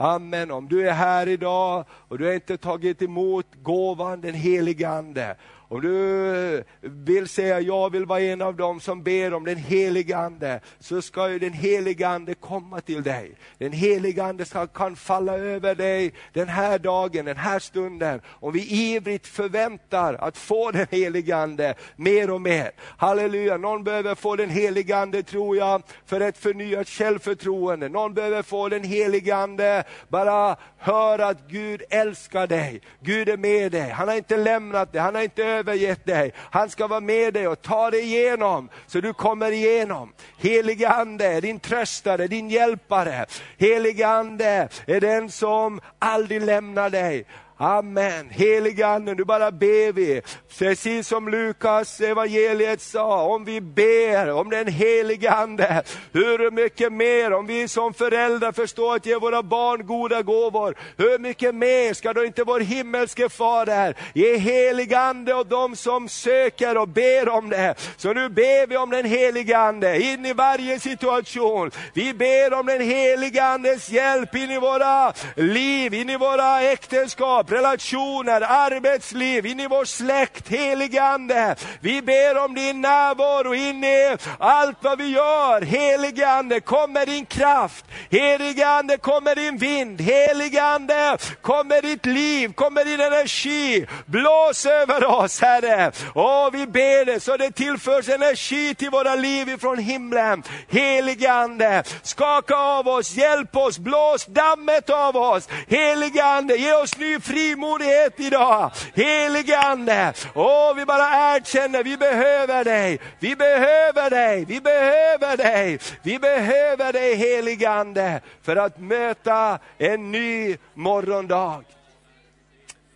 Amen. Om du är här idag och du har inte tagit emot gåvan den helige Ande om du eh, vill säga jag vill vara en av dem som ber om den helige Ande, så ska ju den helige Ande komma till dig. Den helige Ande ska, kan falla över dig den här dagen, den här stunden. Om vi ivrigt förväntar att få den helige Ande mer och mer. Halleluja, någon behöver få den helige Ande tror jag, för ett förnyat självförtroende. Någon behöver få den helige Ande, bara höra att Gud älskar dig. Gud är med dig, han har inte lämnat dig, han har inte övergett dig. Han ska vara med dig och ta dig igenom, så du kommer igenom. Helige Ande din tröstare, din hjälpare. Helige Ande är den som aldrig lämnar dig. Amen. Helige Ande, nu bara ber vi. Precis som Lukas evangeliet sa, om vi ber om den helige Ande, hur mycket mer, om vi som föräldrar förstår att ge våra barn goda gåvor, hur mycket mer ska då inte vår himmelske Fader ge helig Ande åt de som söker och ber om det. Så nu ber vi om den helige Ande in i varje situation. Vi ber om den helige Andes hjälp in i våra liv, in i våra äktenskap, relationer, arbetsliv, in i vår släkt, helige Ande. Vi ber om din närvaro in i allt vad vi gör. Helige Ande, kom med din kraft. Helige Ande, kom med din vind. Helige Ande, kom med ditt liv, kom med din energi. Blås över oss Herre. Åh, vi ber det så det tillförs energi till våra liv ifrån himlen. Helige Ande, skaka av oss, hjälp oss, blås dammet av oss. Helige Ande, ge oss ny frimodighet idag. Helige Ande, åh vi bara erkänner, vi behöver dig, vi behöver dig, vi behöver dig, vi behöver dig helige Ande för att möta en ny morgondag.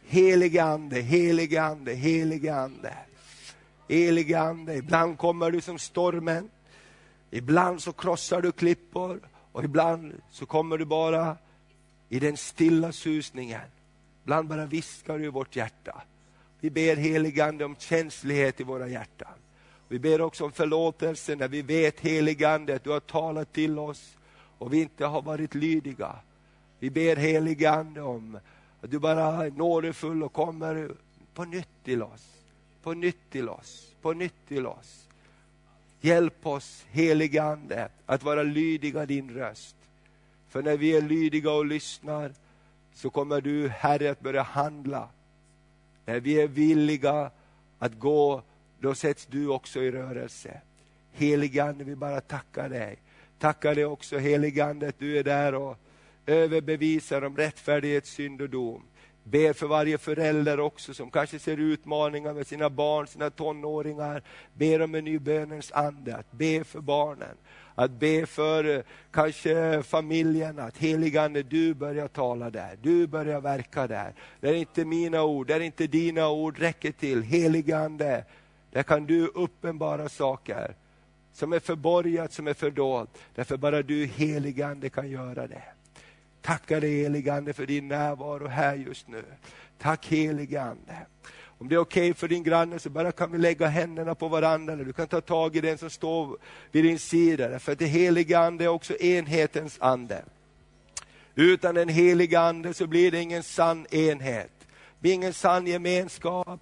Helige Ande, helige Ande, helige Ande. Helige Ande, ibland kommer du som stormen, ibland så krossar du klippor och ibland så kommer du bara i den stilla susningen. Ibland bara viskar du i vårt hjärta. Vi ber heligande om känslighet i våra hjärtan. Vi ber också om förlåtelse när vi vet heligande att du har talat till oss och vi inte har varit lydiga. Vi ber heligande om att du bara är nådefull och kommer på nytt till oss, på nytt till oss, på nytt till oss. Hjälp oss heligande att vara lydiga din röst. För när vi är lydiga och lyssnar så kommer du Herre att börja handla. När vi är villiga att gå, då sätts du också i rörelse. Helige Ande, vi bara tackar dig. Tackar dig också helige Ande, att du är där och överbevisar om rättfärdighet, synd och dom. Ber för varje förälder också som kanske ser utmaningar med sina barn, sina tonåringar. Ber om en ny bönens ande, att be för barnen. Att be för eh, kanske familjen, att heligande du börjar tala där, du börjar verka där. Där inte mina ord, där inte dina ord räcker till. Heligande, där kan du uppenbara saker som är förborgat, som är fördolt. Därför bara du heligande kan göra det. Tackar dig heligande för din närvaro här just nu. Tack heligande. Om det är okej okay för din granne så bara kan vi lägga händerna på varandra. Du kan ta tag i den som står vid din sida. För att det heliga ande är också enhetens ande. Utan den heliga ande så blir det ingen sann enhet. Det blir ingen sann gemenskap.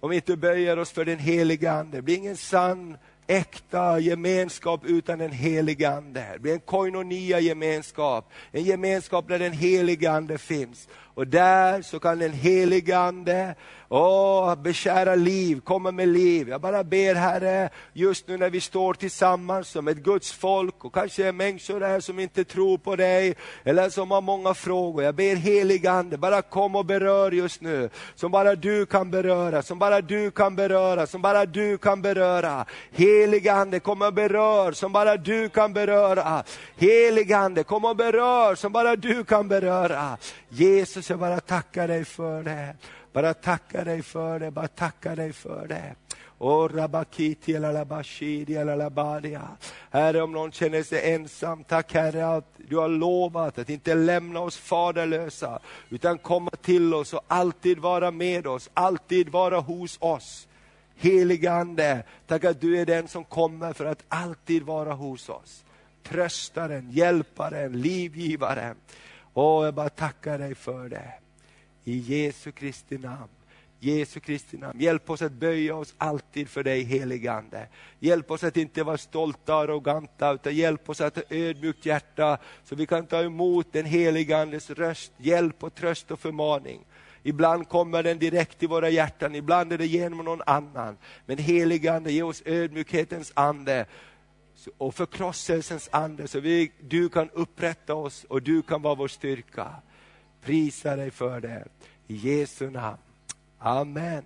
Om vi inte böjer oss för den heliga ande. Det blir ingen sann äkta gemenskap utan den helige Ande. Det blir en koinonia gemenskap, en gemenskap där den helige Ande finns. Och där så kan den helige Ande Åh, beskära liv, komma med liv. Jag bara ber Herre, just nu när vi står tillsammans som ett Guds folk och kanske är människor här som inte tror på dig eller som har många frågor. Jag ber heligande, bara kom och berör just nu. Som bara du kan beröra, som bara du kan beröra, som bara du kan beröra. Heligande, kom och berör som bara du kan beröra. Heligande, kom och berör som bara du kan beröra. Jesus, jag bara tackar dig för det. Bara tacka dig för det, bara tacka dig för det. Herre, om någon känner sig ensam, tack Herre att du har lovat att inte lämna oss faderlösa, utan komma till oss och alltid vara med oss, alltid vara hos oss. Helige Ande, tack att du är den som kommer för att alltid vara hos oss. Tröstaren, hjälparen, livgivaren. Åh, jag bara tackar dig för det. I Jesu Kristi namn. Jesu Kristi namn. Hjälp oss att böja oss alltid för dig heligande. Hjälp oss att inte vara stolta och arroganta utan hjälp oss att ha ödmjukt hjärta så vi kan ta emot den heligandes röst, hjälp och tröst och förmaning. Ibland kommer den direkt till våra hjärtan, ibland är det genom någon annan. Men heligande, ge oss ödmjukhetens ande och förkrosselsens ande så vi, du kan upprätta oss och du kan vara vår styrka. Prisa dig för det. I Jesu namn. Amen.